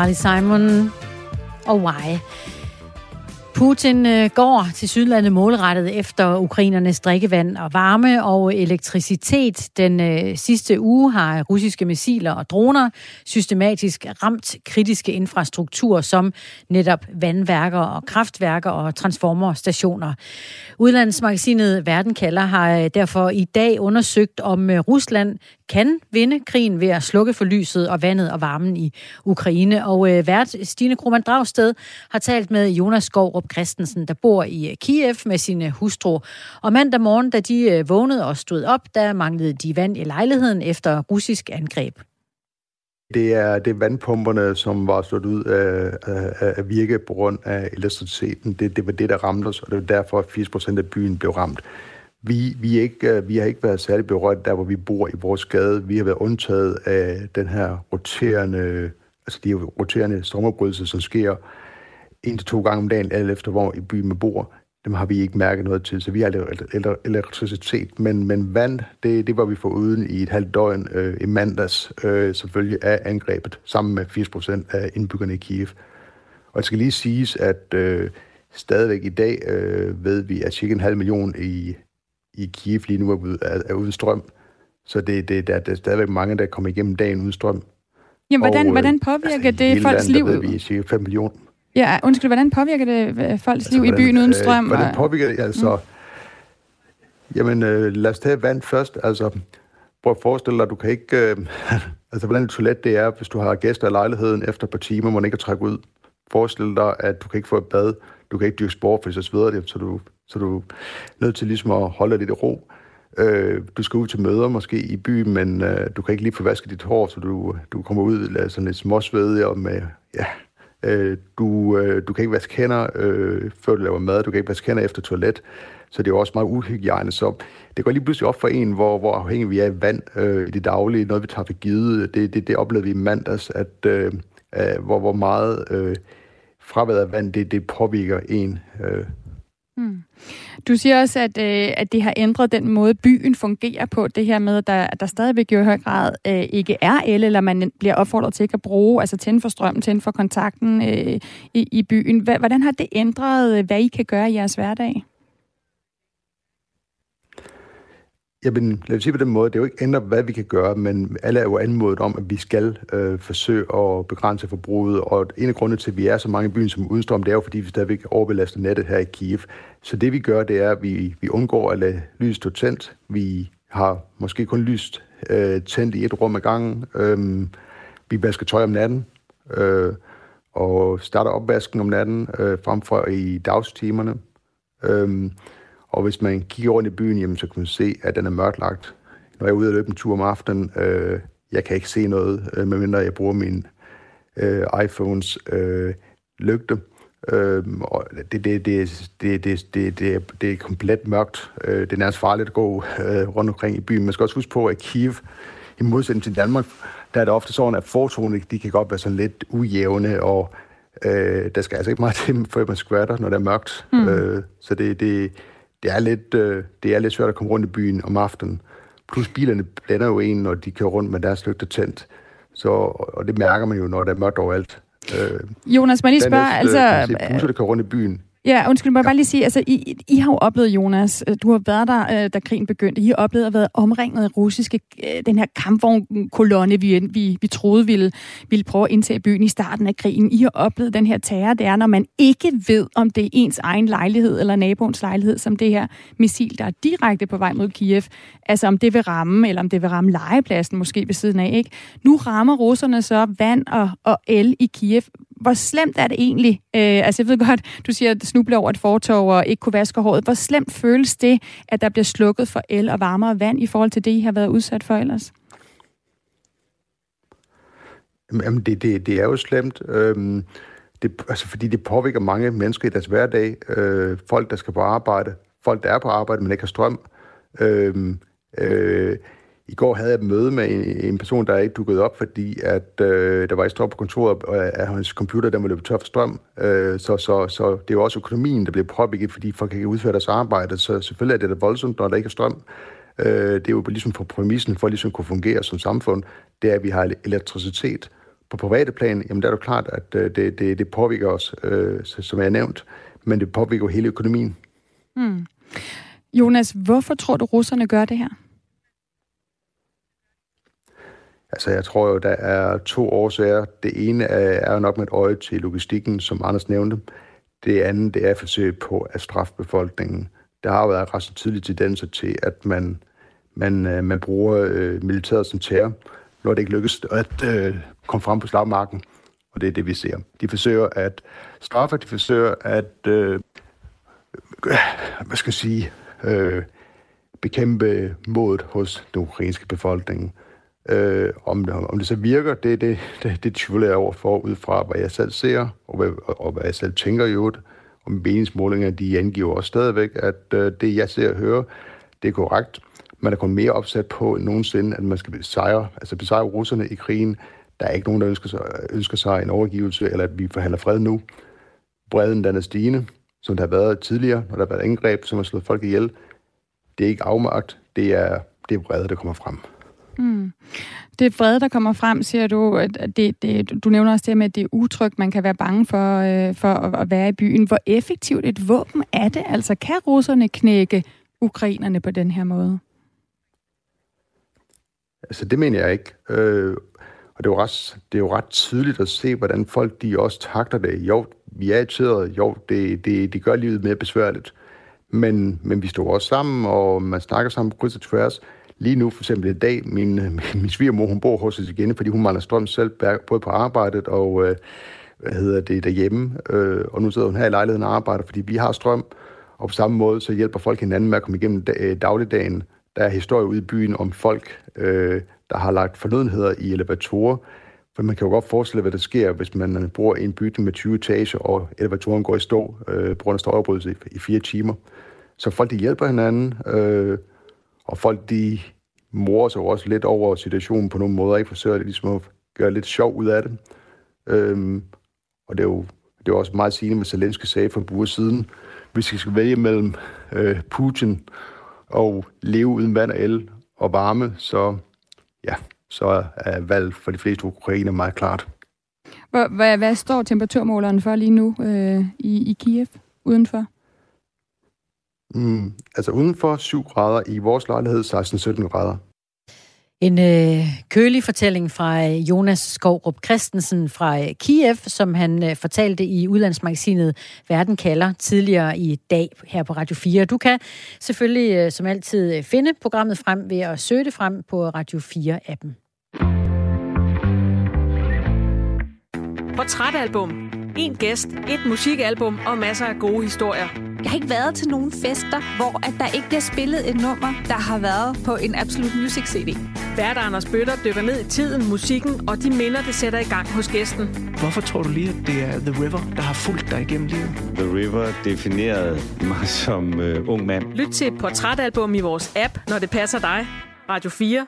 Carly Simon og Why. Putin øh, går til Sydlandet målrettet efter ukrainernes drikkevand og varme og elektricitet. Den øh, sidste uge har russiske missiler og droner systematisk ramt kritiske infrastruktur som netop vandværker og kraftværker og transformerstationer. Udlandsmagasinet Verden kalder har øh, derfor i dag undersøgt, om Rusland kan vinde krigen ved at slukke for lyset og vandet og varmen i Ukraine. Og vært Stine Krohmann Dragsted har talt med Jonas Skovrup Christensen, der bor i øh, Kiev med sine øh, hustru. Og mandag morgen, da de øh, vågnede og stod op, der manglede de vand i lejligheden efter russisk angreb. Det er, det er vandpumperne, som var slået ud af, af, af virke på grund af elektriciteten. Det, det var det, der ramte os, og det var derfor, at 80 procent af byen blev ramt. Vi, vi, er ikke, vi har ikke været særlig berørt der, hvor vi bor i vores gade. Vi har været undtaget af den her roterende, altså de roterende strømopbrydelser, som sker en til to gange om dagen, alt efter hvor i byen man bor. Dem har vi ikke mærket noget til, så vi har elektricitet. Men, men vand, det, det var vi uden i et halvt døgn øh, i mandags, øh, selvfølgelig af angrebet, sammen med 80 procent af indbyggerne i Kiev. Og det skal lige siges, at øh, stadigvæk i dag øh, ved vi, at cirka en halv million i, i Kiev lige nu er, er, er uden strøm. Så det, det, der, der er stadigvæk mange, der kommer igennem dagen uden strøm. Jamen, hvordan, Og, øh, hvordan påvirker altså, det folks liv? Der ved vi cirka 5 millioner. Ja, undskyld, hvordan påvirker det øh, folks Altså, liv i hvordan, byen uden øh, strøm? Hvordan og- påvirker det? Altså, jamen, øh, lad os tage vand først. Altså, prøv at forestille dig, du kan ikke... Øh, altså, hvordan et toilet det er, hvis du har gæster i lejligheden efter et par timer, må man ikke kan trække ud. Forestil dig, at du kan ikke få et bad, du kan ikke dyrke sport, for så sveder det, så du, så du er nødt til ligesom at holde lidt i ro. Øh, du skal ud til møder måske i byen, men øh, du kan ikke lige få vasket dit hår, så du, du kommer ud lad, sådan lidt småsvedig og med, ja, øh, du, øh, du kan ikke vaske hænder, øh, før du laver mad, du kan ikke vaske hænder efter toilet, så det er jo også meget uhygiejne. Så det går lige pludselig op for en, hvor, hvor afhængig vi er af vand øh, i det daglige, noget vi tager for givet. Det, det, det oplevede vi i mandags, at øh, øh, hvor, hvor meget øh, fraværet af vand, det, det påvirker en. Øh, Hmm. Du siger også, at, øh, at det har ændret den måde, byen fungerer på. Det her med, at der, at der stadigvæk i høj grad øh, ikke er el, eller man bliver opfordret til ikke at bruge, altså tænde for strømmen, tænde for kontakten øh, i, i byen. Hvordan har det ændret, øh, hvad I kan gøre i jeres hverdag? Jamen, lad os sige på den måde, det er jo ikke ændret, hvad vi kan gøre, men alle er jo anmodet om, at vi skal øh, forsøge at begrænse forbruget, og en af grundene til, at vi er så mange i byen som udenstrøm, det er jo, fordi vi stadigvæk overbelaster nettet her i Kiev. Så det vi gør, det er, at vi, vi undgår at lade lyset stå tændt. Vi har måske kun lyst øh, tændt i et rum ad gangen. Øh, vi vasker tøj om natten, øh, og starter opvasken om natten, øh, frem for i dagstimerne. Øh, og hvis man kigger rundt i byen, jamen, så kan man se, at den er mørklagt. Når jeg er ude og løbe en tur om aftenen, øh, jeg kan ikke se noget, øh, medmindre jeg bruger min øh, iPhones øh, lygte. Øh, og det, det, det, det, det, det, det, er, det er komplet mørkt. Øh, det er nærmest farligt at gå øh, rundt omkring i byen. Man skal også huske på, at Kiev, i modsætning til Danmark, der er det ofte sådan, at fortonene, de kan godt være sådan lidt ujævne, og øh, der skal altså ikke meget til, før man skvatter, når det er mørkt. Mm. Øh, så det, det, det, er lidt, øh, det er lidt svært at komme rundt i byen om aftenen. Plus bilerne blænder jo en, når de kører rundt med deres lygter tændt. Så, og det mærker man jo, når der er mørkt overalt. Øh, Jonas, lige dernæst, altså... øh, kan man se busser, der kører rundt i byen. Ja, undskyld, må jeg bare lige sige, altså, I, I har jo oplevet, Jonas, øh, du har været der, øh, da krigen begyndte, I har oplevet at være omringet af russiske, øh, den her kampvognkolonne, vi, vi, vi troede ville, ville prøve at indtage byen i starten af krigen. I har oplevet den her terror, det er, når man ikke ved, om det er ens egen lejlighed eller naboens lejlighed, som det her missil, der er direkte på vej mod Kiev, altså om det vil ramme, eller om det vil ramme legepladsen måske ved siden af, ikke? Nu rammer russerne så vand og, og el i Kiev. Hvor slemt er det egentlig? Øh, altså jeg ved godt, du siger, at snuble over et fortov og ikke kunne vaske håret. Hvor slemt føles det, at der bliver slukket for el og varmere vand i forhold til det, I har været udsat for ellers? Jamen, det, det, det er jo slemt. Øhm, det, altså, fordi det påvirker mange mennesker i deres hverdag. Øh, folk, der skal på arbejde. Folk, der er på arbejde, men ikke har strøm. Øhm, øh, øh, i går havde jeg et møde med en, en person, der ikke dukkede op, fordi at øh, der var et strøm på kontoret, og øh, at hans computer der var løbet tør for strøm. Øh, så, så, så det er jo også økonomien, der bliver påvirket, fordi folk kan ikke udføre deres arbejde. Så selvfølgelig er det da voldsomt, når der ikke er strøm. Øh, det er jo ligesom for præmissen for ligesom at ligesom kunne fungere som samfund, det er, at vi har elektricitet. på private plan, jamen der er det klart, at øh, det, det, det påvirker os, øh, som jeg har nævnt, men det påvirker jo hele økonomien. Hmm. Jonas, hvorfor tror du, russerne gør det her? Altså, jeg tror jo, der er to årsager. Det ene er, jo nok med et øje til logistikken, som Anders nævnte. Det andet, det er at forsøge på at straffe befolkningen. Der har været ret så tydelige tendenser til, at man, man, øh, man bruger øh, militæret som terror, når det ikke lykkes at øh, komme frem på slagmarken. Og det er det, vi ser. De forsøger at straffe, de forsøger at, øh, øh hvad skal jeg sige, øh, bekæmpe modet hos den ukrainske befolkning. Øh, om, det, om det så virker, det, det, det, det tvivler jeg over for, ud fra hvad jeg selv ser, og hvad, og, og hvad jeg selv tænker i øvrigt. Og meningsmålinger, de angiver også stadigvæk, at øh, det, jeg ser og hører, det er korrekt. Man er kun mere opsat på end nogensinde, at man skal besejre, altså besejre russerne i krigen. Der er ikke nogen, der ønsker sig, ønsker sig en overgivelse, eller at vi forhandler fred nu. Breden, den er stigende, som der har været tidligere, når der har været angreb, som har slået folk ihjel. Det er ikke afmagt, det er, det er vrede, der kommer frem. Mm. Det vrede, der kommer frem, siger du, at det, det, du nævner også det med, at det er utrygt, man kan være bange for, øh, for at, at være i byen. Hvor effektivt et våben er det? Altså, kan russerne knække ukrainerne på den her måde? Altså, det mener jeg ikke. Øh, og det er, jo ret, det er jo ret tydeligt at se, hvordan folk de også takter det. Jo, vi er irriteret. Jo, det, det, det gør livet mere besværligt. Men, men vi står også sammen, og man snakker sammen på kryds og tværs. Lige nu, for eksempel i dag, min, min, svigermor, hun bor hos os igen, fordi hun mangler strøm selv, både på arbejdet og øh, hvad hedder det, derhjemme. Øh, og nu sidder hun her i lejligheden og arbejder, fordi vi har strøm. Og på samme måde, så hjælper folk hinanden med at komme igennem øh, dagligdagen. Der er historie ude i byen om folk, øh, der har lagt fornødenheder i elevatorer. For man kan jo godt forestille, hvad der sker, hvis man bor i en bygning med 20 etager, og elevatoren går i stå øh, på grund af støjoprydelse i, i fire timer. Så folk, de hjælper hinanden. Øh, og folk, de morer sig også lidt over situationen på nogle måder, ikke forsøger det ligesom at gøre lidt sjov ud af det. Øhm, og det er jo det er også meget sigende, hvad Zelensky sagde for en uge siden. Hvis vi skal vælge mellem øh, Putin og leve uden vand og el og varme, så ja, så er valget for de fleste ukrainer meget klart. Hvad, hvad, hvad står temperaturmåleren for lige nu øh, i, i Kiev udenfor? Mm, altså udenfor 7 grader, i vores lejlighed 16-17 grader. En øh, kølig fortælling fra øh, Jonas Skovrup Christensen fra øh, Kiev, som han øh, fortalte i udlandsmagasinet Verden kalder tidligere i dag her på Radio 4. Du kan selvfølgelig øh, som altid øh, finde programmet frem ved at søge det frem på Radio 4-appen. Portrætalbum. En gæst, et musikalbum og masser af gode historier. Jeg har ikke været til nogen fester, hvor at der ikke bliver spillet et nummer, der har været på en Absolute Music CD. Vært Anders Bøtter dykker ned i tiden, musikken og de minder, det sætter i gang hos gæsten. Hvorfor tror du lige, at det er The River, der har fulgt dig igennem livet? The River definerede mig som øh, ung mand. Lyt til et portrætalbum i vores app, når det passer dig. Radio 4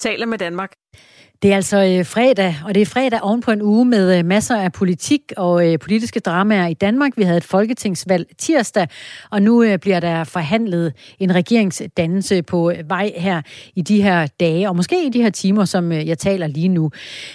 taler med Danmark. Det er altså øh, fredag, og det er fredag oven på en uge med øh, masser af politik og øh, politiske dramaer i Danmark. Vi havde et folketingsvalg tirsdag, og nu øh, bliver der forhandlet en regeringsdannelse på øh, vej her i de her dage, og måske i de her timer, som øh, jeg taler lige nu.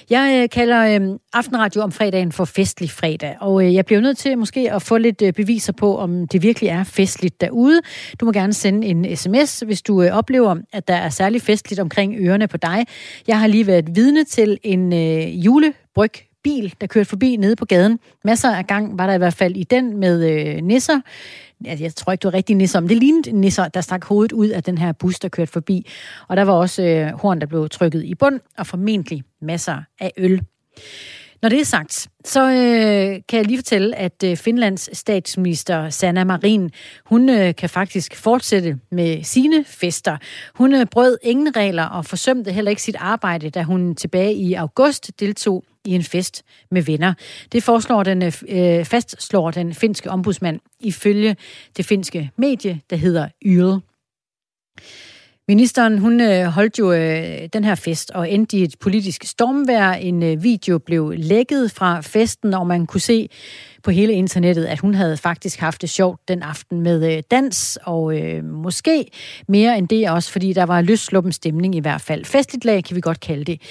Jeg øh, kalder øh, Aftenradio om fredagen for festlig fredag, og øh, jeg bliver nødt til måske at få lidt øh, beviser på, om det virkelig er festligt derude. Du må gerne sende en sms, hvis du øh, oplever, at der er særlig festligt omkring ørerne på dig. Jeg har lige været vidne til en øh, julebryg bil, der kørte forbi nede på gaden. Masser af gang var der i hvert fald i den med øh, nisser. Altså, jeg tror ikke, det var rigtig nisser, men det lignede nisser, der stak hovedet ud af den her bus, der kørte forbi. Og der var også øh, horn, der blev trykket i bund, og formentlig masser af øl. Når det er sagt, så øh, kan jeg lige fortælle, at øh, Finlands statsminister Sanna Marin, hun øh, kan faktisk fortsætte med sine fester. Hun øh, brød ingen regler og forsømte heller ikke sit arbejde, da hun tilbage i august deltog i en fest med venner. Det foreslår den, øh, øh fastslår den finske ombudsmand ifølge det finske medie, der hedder Yle. Ministeren, hun øh, holdt jo øh, den her fest og endte i et politisk stormvær. En øh, video blev lækket fra festen, og man kunne se på hele internettet, at hun havde faktisk haft det sjovt den aften med øh, dans, og øh, måske mere end det også, fordi der var løsluppen stemning i hvert fald. Festligt lag kan vi godt kalde det.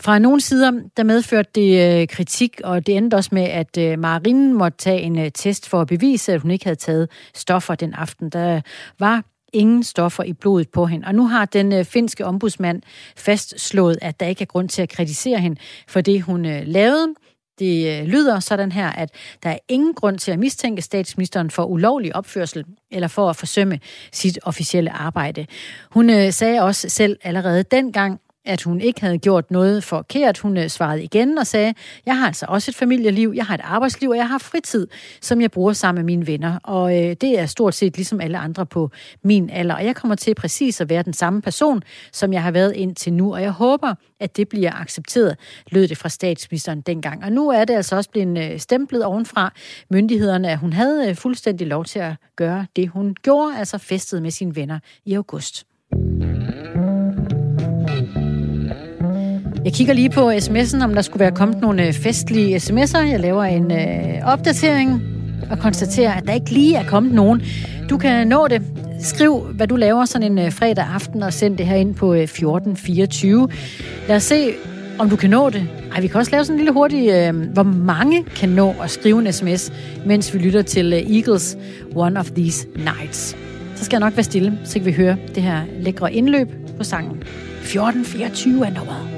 Fra nogle sider, der medførte det øh, kritik, og det endte også med, at øh, Marine måtte tage en øh, test for at bevise, at hun ikke havde taget stoffer den aften. Der var ingen stoffer i blodet på hende. Og nu har den øh, finske ombudsmand fastslået, at der ikke er grund til at kritisere hende for det, hun øh, lavede. Det øh, lyder sådan her, at der er ingen grund til at mistænke statsministeren for ulovlig opførsel eller for at forsømme sit officielle arbejde. Hun sagde også selv allerede dengang, at hun ikke havde gjort noget forkert. Hun øh, svarede igen og sagde, jeg har altså også et familieliv, jeg har et arbejdsliv, og jeg har fritid, som jeg bruger sammen med mine venner. Og øh, det er stort set ligesom alle andre på min alder. Og jeg kommer til præcis at være den samme person, som jeg har været indtil nu. Og jeg håber, at det bliver accepteret, lød det fra statsministeren dengang. Og nu er det altså også blevet øh, stemplet ovenfra myndighederne, at hun havde øh, fuldstændig lov til at gøre det, hun gjorde, altså festet med sine venner i august. Jeg kigger lige på sms'en, om der skulle være kommet nogle øh, festlige sms'er. Jeg laver en øh, opdatering og konstaterer, at der ikke lige er kommet nogen. Du kan nå det. Skriv, hvad du laver sådan en øh, fredag aften, og send det her ind på øh, 1424. Lad os se, om du kan nå det. Ej, vi kan også lave sådan en lille hurtig, øh, hvor mange kan nå at skrive en sms, mens vi lytter til øh, Eagles One of These Nights. Så skal jeg nok være stille, så kan vi høre det her lækre indløb på sangen. 1424 er nummeret.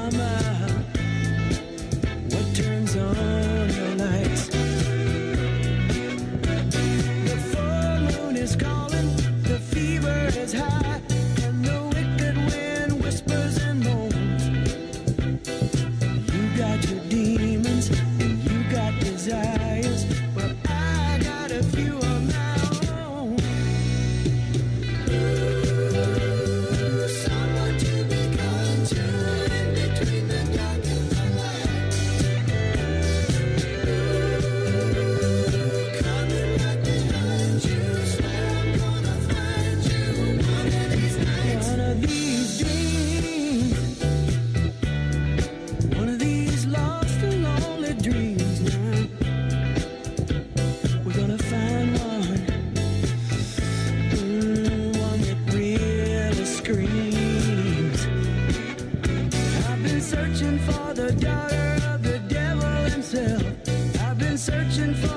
searching for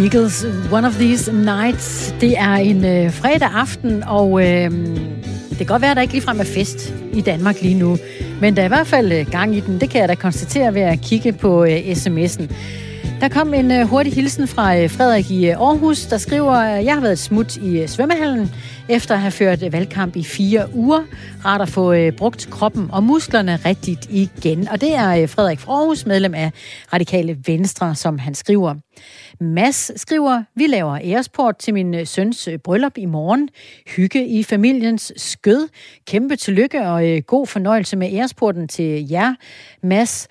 Eagles, One of These Nights. Det er en øh, fredag aften, og øh, det kan godt være, at der ikke ligefrem er fest i Danmark lige nu. Men der er i hvert fald øh, gang i den. Det kan jeg da konstatere ved at kigge på øh, sms'en. Der kom en øh, hurtig hilsen fra øh, Frederik i øh, Aarhus, der skriver, øh, jeg har været smut i øh, svømmehallen efter at have ført øh, valgkamp i fire uger. Rart at få øh, brugt kroppen og musklerne rigtigt igen. Og det er øh, Frederik fra Aarhus, medlem af Radikale Venstre, som han skriver. Mads skriver, vi laver æresport til min øh, søns øh, bryllup i morgen. Hygge i familiens skød. Kæmpe tillykke og øh, god fornøjelse med æresporten til jer, Mads.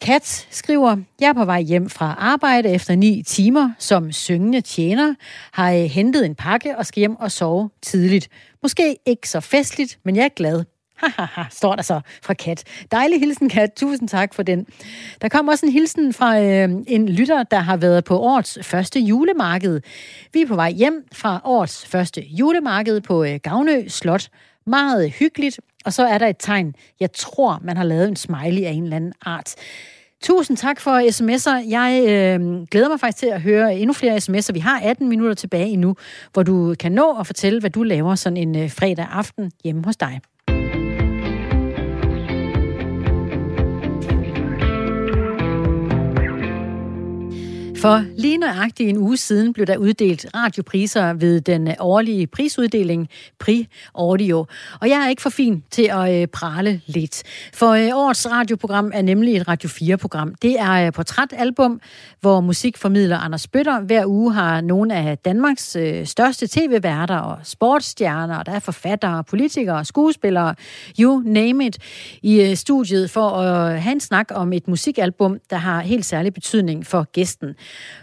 Kat skriver, jeg er på vej hjem fra arbejde efter ni timer som syngende tjener, har hentet en pakke og skal hjem og sove tidligt. Måske ikke så festligt, men jeg er glad. Hahaha, står der så fra Kat. Dejlig hilsen, Kat. Tusind tak for den. Der kom også en hilsen fra øh, en lytter, der har været på årets første julemarked. Vi er på vej hjem fra årets første julemarked på øh, Gavnø Slot. Meget hyggeligt. Og så er der et tegn. Jeg tror, man har lavet en smiley af en eller anden art. Tusind tak for sms'er. Jeg øh, glæder mig faktisk til at høre endnu flere sms'er. Vi har 18 minutter tilbage endnu, hvor du kan nå at fortælle, hvad du laver sådan en øh, fredag aften hjemme hos dig. For lige nøjagtigt en uge siden blev der uddelt radiopriser ved den øh, årlige prisuddeling Pri Audio. Og jeg er ikke for fin til at øh, prale lidt. For øh, årets radioprogram er nemlig et Radio 4-program. Det er et portrætalbum, hvor musikformidler Anders Bøtter hver uge har nogle af Danmarks største tv-værter og sportsstjerner, og der er forfattere, politikere, skuespillere, you name it, i studiet for at have en snak om et musikalbum, der har helt særlig betydning for gæsten.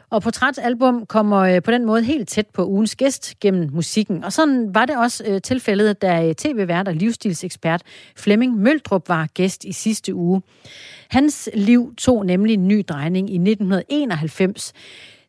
Og portrætalbum kommer øh, på den måde helt tæt på ugens gæst gennem musikken. Og sådan var det også øh, tilfældet, da øh, tv-vært og livsstilsekspert Flemming Møldrup var gæst i sidste uge. Hans liv tog nemlig en ny drejning i 1991.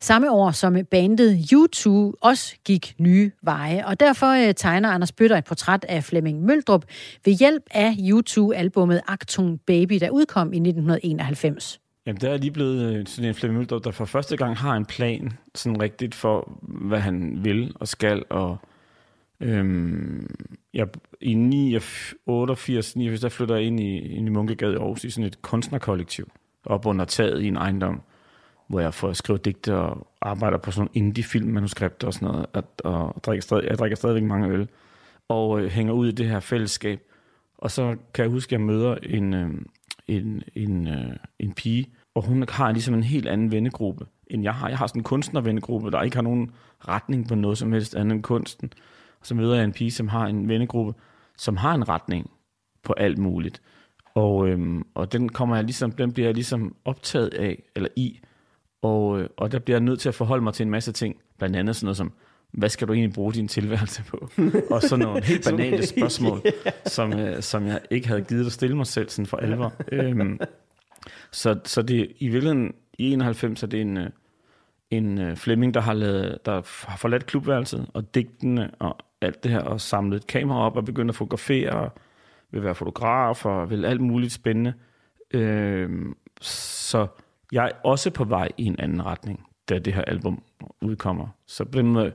Samme år som bandet U2 også gik nye veje, og derfor tegner Anders Bøtter et portræt af Flemming Møldrup ved hjælp af U2-albummet Actung Baby, der udkom i 1991. Jamen, der er lige blevet øh, sådan en Flemming Møldrup, der for første gang har en plan, sådan rigtigt for, hvad han vil og skal, og øhm, jeg, i 89, 89, der flytter jeg ind i, ind i Munkegade i Aarhus i sådan et kunstnerkollektiv, op under taget i en ejendom, hvor jeg får skrevet digte og arbejder på sådan nogle indie-filmmanuskripter og sådan noget, og, og drikker stadig, jeg drikker stadigvæk mange øl, og øh, hænger ud i det her fællesskab. Og så kan jeg huske, at jeg møder en, øh, en, en, øh, en pige, og hun har ligesom en helt anden vennegruppe, end jeg har. Jeg har sådan en kunstnervennegruppe, der ikke har nogen retning på noget som helst andet end kunsten. Og så møder jeg en pige, som har en vennegruppe, som har en retning på alt muligt. Og, øhm, og den, kommer jeg ligesom, den bliver jeg ligesom optaget af, eller i. Og, øh, og der bliver jeg nødt til at forholde mig til en masse ting. Blandt andet sådan noget som, hvad skal du egentlig bruge din tilværelse på? og sådan nogle helt banale spørgsmål, yeah. som, øh, som jeg ikke havde givet at stille mig selv sådan for alvor. øhm, så, så det i virkeligheden, i 91 er det en, øh, en uh, Flemming, der har, lavet, der har forladt klubværelset og digtene og alt det her, og samlet et kamera op og begyndt at fotografere, og vil være fotograf og vil alt muligt spændende. Øhm, så jeg er også på vej i en anden retning, da det her album udkommer. Så på den måde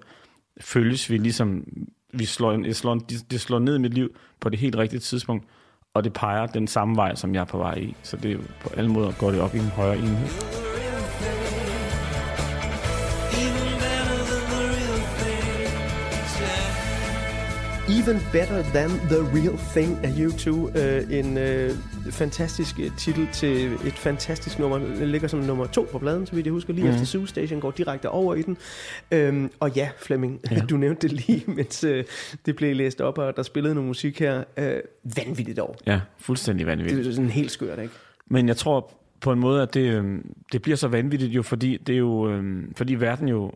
følges vi ligesom, vi slår, en, slår, det slår ned i mit liv på det helt rigtige tidspunkt, og det peger den samme vej, som jeg er på vej i. Så det er på alle måder går det op i en højere enhed. Even Better Than The Real Thing af U2. Uh, en uh, fantastisk titel til et fantastisk nummer. Den ligger som nummer to på pladen, så vidt jeg husker, lige mm. efter Zoo Station, går direkte over i den. Um, og ja, Flemming, ja. du nævnte det lige, mens uh, det blev læst op, og der spillede noget musik her. Uh, vanvittigt år. Ja, fuldstændig vanvittigt. Det er sådan helt skørt, ikke? Men jeg tror på en måde, at det, det bliver så vanvittigt jo, fordi det er jo, fordi verden jo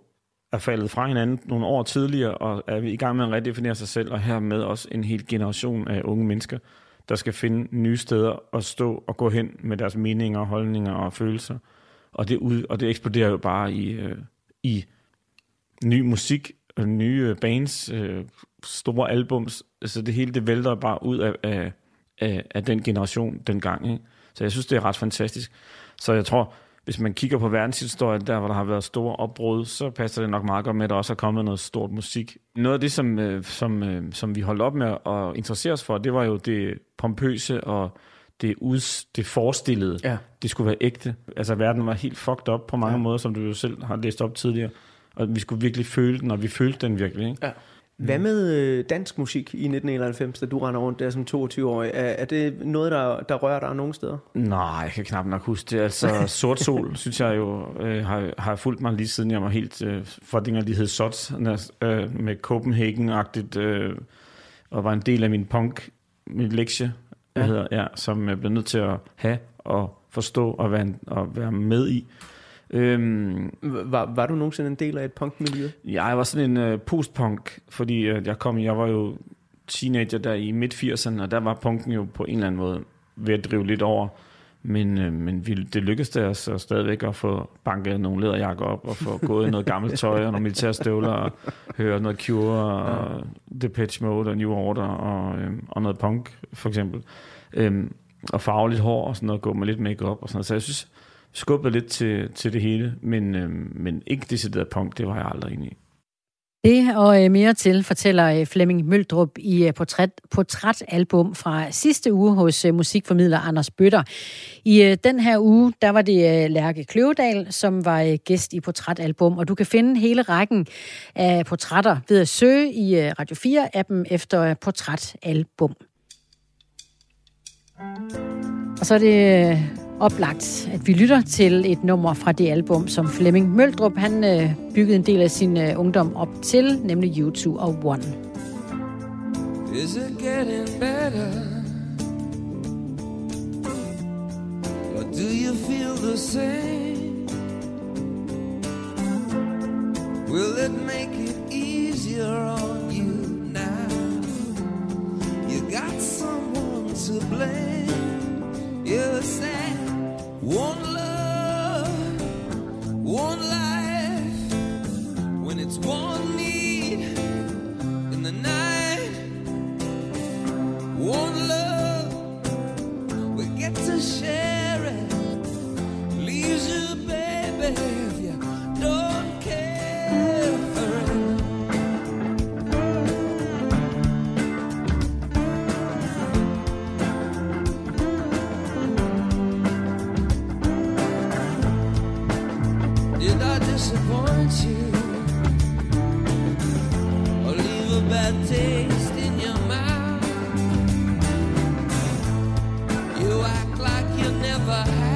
er faldet fra hinanden nogle år tidligere, og er i gang med at redefinere sig selv, og hermed også en hel generation af unge mennesker, der skal finde nye steder at stå og gå hen med deres meninger, holdninger og følelser. Og det, ud, og det eksploderer jo bare i, øh, i ny musik, og nye bands, øh, store albums. Altså det hele, det vælter bare ud af, af, af, af den generation dengang. Ikke? Så jeg synes, det er ret fantastisk. Så jeg tror, hvis man kigger på verdenshistorien, der hvor der har været store opbrud, så passer det nok meget godt med, at der også er kommet noget stort musik. Noget af det, som, øh, som, øh, som vi holdt op med at interessere os for, det var jo det pompøse og det, uds, det forestillede. Ja. Det skulle være ægte. Altså verden var helt fucked up på mange ja. måder, som du jo selv har læst op tidligere. Og vi skulle virkelig føle den, og vi følte den virkelig. Ikke? Ja. Hvad med øh, dansk musik i 1991, da du render rundt der som 22-årig? Er, er det noget, der, der rører dig nogen steder? Nej, jeg kan knap nok huske det. Altså, Sort Sol, synes jeg jo, øh, har, har fulgt mig lige siden jeg var helt... Øh, for dengang de hed Sots, øh, med Copenhagen-agtigt, øh, og var en del af min punk, min lektie. Ja. hedder, ja, som jeg blev nødt til at have og forstå og være, og være med i. Øhm, var, var du nogensinde en del af et punkmiljø? Ja, jeg var sådan en øh, postpunk, fordi øh, jeg kom, jeg var jo teenager der i midt-80'erne, og der var punken jo på en eller anden måde ved at drive lidt over. Men, øh, men vi, det lykkedes der så stadigvæk at få banket nogle læderjakker op, og få gået noget gammelt tøj og nogle militærstøvler, og høre noget Cure, og Depeche Mode og New Order, og, øh, og noget punk for eksempel. Øhm, og farve lidt hår og sådan noget, gå med lidt makeup og sådan noget. Så jeg synes, skubbet lidt til, til det hele, men, øh, men ikke decideret punk, det var jeg aldrig inde i. Det og øh, mere til fortæller øh, Flemming Møldrup i øh, portræt, portrætalbum fra sidste uge hos musikformidler Anders Bøtter. I den her uge, der var det Lærke Kløvedal, som var gæst i portrætalbum, og du kan finde hele rækken af portrætter ved at søge i Radio 4-appen efter portrætalbum. Og så er det oplagt, at vi lytter til et nummer fra det album, som Flemming Møldrup han øh, byggede en del af sin øh, ungdom op til, nemlig U2 og One. Is it getting better? Or do you feel the same? Will it make it easier on you now? You got someone to blame. You said one love, one life. When it's one need in the night. One love, we get to share it. Leaves baby, disappoint you? Or leave a bad taste in your mouth? You act like you never had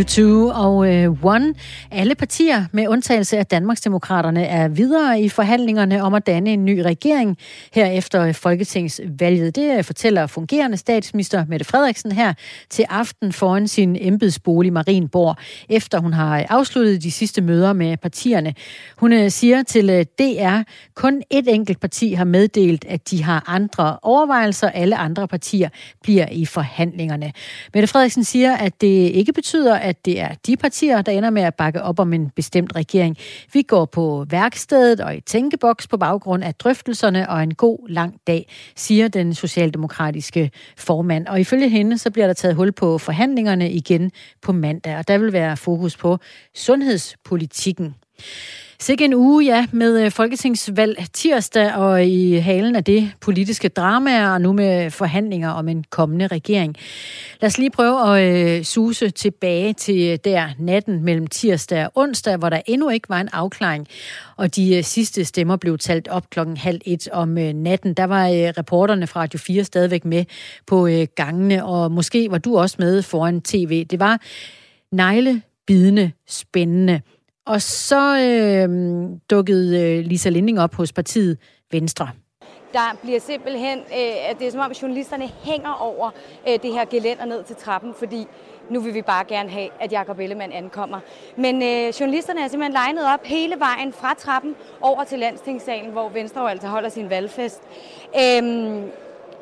U2 og øh, One. Alle partier, med undtagelse af Danmarksdemokraterne, er videre i forhandlingerne om at danne en ny regering her efter Folketingsvalget. Det øh, fortæller fungerende statsminister Mette Frederiksen her til aften foran sin embedsbolig Marienborg, efter hun har afsluttet de sidste møder med partierne. Hun øh, siger til øh, DR, kun et enkelt parti har meddelt, at de har andre overvejelser. Alle andre partier bliver i forhandlingerne. Mette Frederiksen siger, at det ikke betyder, at at det er de partier, der ender med at bakke op om en bestemt regering. Vi går på værkstedet og i tænkeboks på baggrund af drøftelserne og en god lang dag, siger den socialdemokratiske formand. Og ifølge hende, så bliver der taget hul på forhandlingerne igen på mandag, og der vil være fokus på sundhedspolitikken. Sikke en uge, ja, med øh, folketingsvalg tirsdag og øh, i halen af det politiske drama og nu med forhandlinger om en kommende regering. Lad os lige prøve at øh, suse tilbage til øh, der natten mellem tirsdag og onsdag, hvor der endnu ikke var en afklaring, og de øh, sidste stemmer blev talt op klokken halv et om øh, natten. Der var øh, reporterne fra Radio 4 stadigvæk med på øh, gangene, og måske var du også med foran tv. Det var neglebidende spændende. Og så øh, dukkede øh, Lisa Linding op hos partiet Venstre. Der bliver simpelthen, øh, at det er som om journalisterne hænger over øh, det her gelænder ned til trappen, fordi nu vil vi bare gerne have, at Jakob Ellemann ankommer. Men øh, journalisterne er simpelthen legnet op hele vejen fra trappen over til landstingssalen, hvor Venstre jo altså holder sin valgfest. Øhm,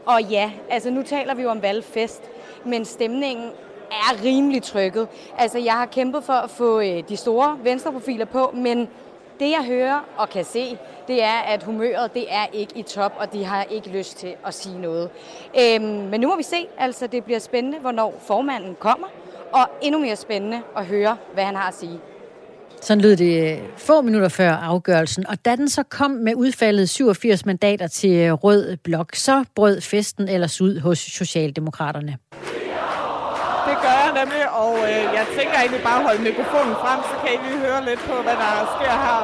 og ja, altså nu taler vi jo om valgfest, men stemningen er rimelig trykket. Altså, jeg har kæmpet for at få øh, de store venstreprofiler på, men det jeg hører og kan se, det er, at humøret det er ikke i top, og de har ikke lyst til at sige noget. Øhm, men nu må vi se. Altså, det bliver spændende, hvornår formanden kommer, og endnu mere spændende at høre, hvad han har at sige. Sådan lød det øh, få minutter før afgørelsen, og da den så kom med udfaldet 87 mandater til øh, Rød Blok, så brød festen ellers ud hos Socialdemokraterne. Det gør jeg nemlig, og øh, jeg tænker egentlig bare at holde mikrofonen frem, så kan I lige høre lidt på, hvad der sker her.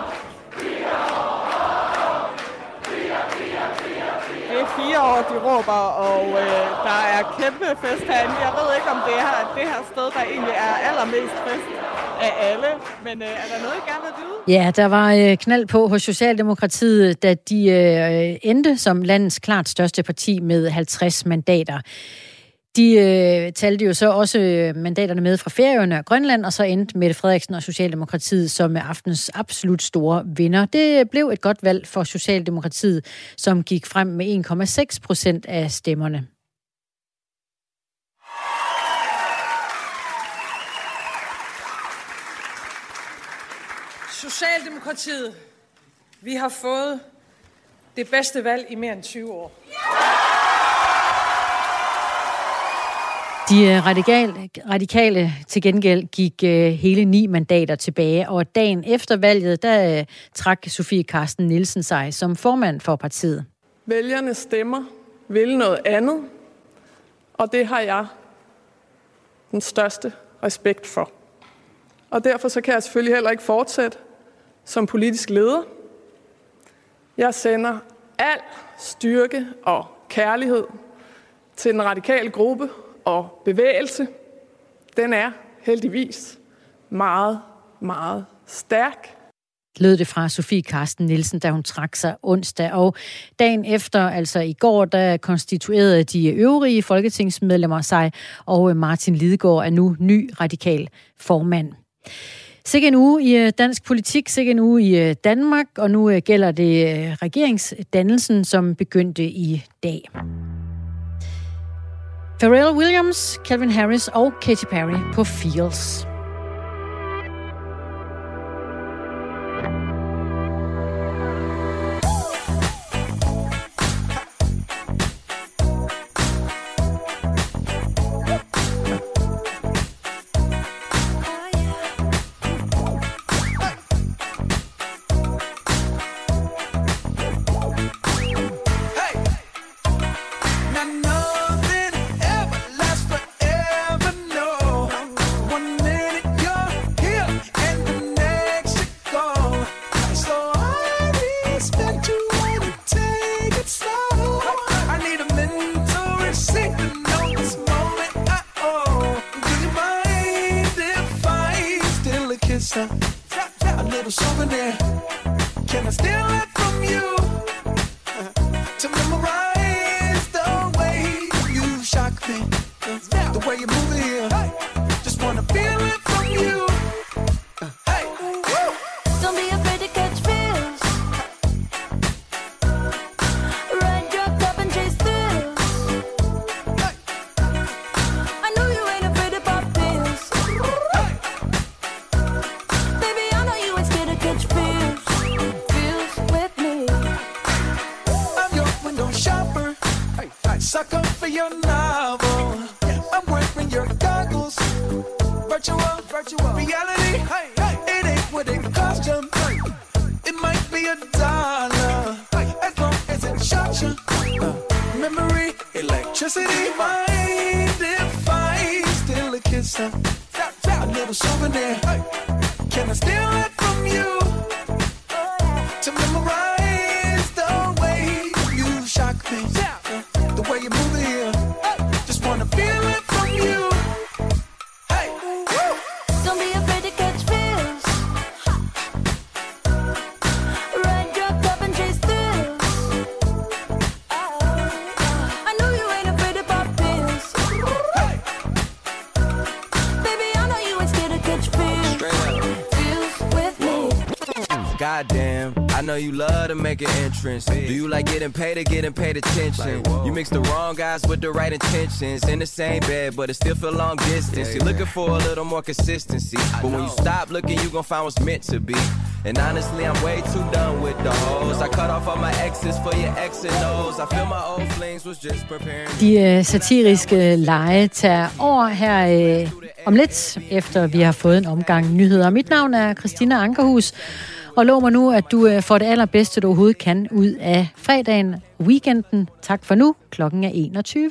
Det er fire år, de råber, og øh, der er kæmpe fest herinde. Jeg ved ikke, om det er det her sted, der egentlig er allermest fest af alle. Men øh, er der noget, I gerne vil vide? Ja, der var øh, knald på hos Socialdemokratiet, da de øh, endte som landets klart største parti med 50 mandater. De øh, talte jo så også øh, mandaterne med fra Færøerne og Grønland, og så endte Mette Frederiksen og Socialdemokratiet som aftens absolut store vinder. Det blev et godt valg for Socialdemokratiet, som gik frem med 1,6 procent af stemmerne. Socialdemokratiet, vi har fået det bedste valg i mere end 20 år. De øh, radikale, radikale til gengæld gik øh, hele ni mandater tilbage, og dagen efter valget, der øh, trak Sofie Karsten Nielsen sig som formand for partiet. Vælgerne stemmer, vil noget andet, og det har jeg den største respekt for. Og derfor så kan jeg selvfølgelig heller ikke fortsætte som politisk leder. Jeg sender al styrke og kærlighed til den radikale gruppe og bevægelse. Den er heldigvis meget, meget stærk. lød det fra Sofie Karsten Nielsen, da hun trak sig onsdag. Og dagen efter, altså i går, der konstituerede de øvrige folketingsmedlemmer sig, og øh, Martin Lidegaard er nu ny radikal formand. Sikke en uge i øh, dansk politik, sikke en uge i øh, Danmark, og nu gælder det regeringsdannelsen, som begyndte i dag. Pharrell Williams, Calvin Harris og Katy Perry på Fields. Entrance. Do you like getting paid or getting paid attention? You mix the wrong guys with the right intentions. In the same bed, but it still feel long distance. You're looking for a little more consistency. But when you stop looking, you gon' find what's meant to be. And honestly, I'm way too done with the hoes. I cut off all my exes for your ex and O's. I feel my old flings was just preparing. De øh, satiriske lege tager over her øh, om lidt, efter vi har fået en omgang nyheder. Mit navn er Christina Ankerhus, og lov mig nu, at du øh, får det allerbedste, du overhovedet kan ud af fredagen, weekenden. Tak for nu. Klokken er 21.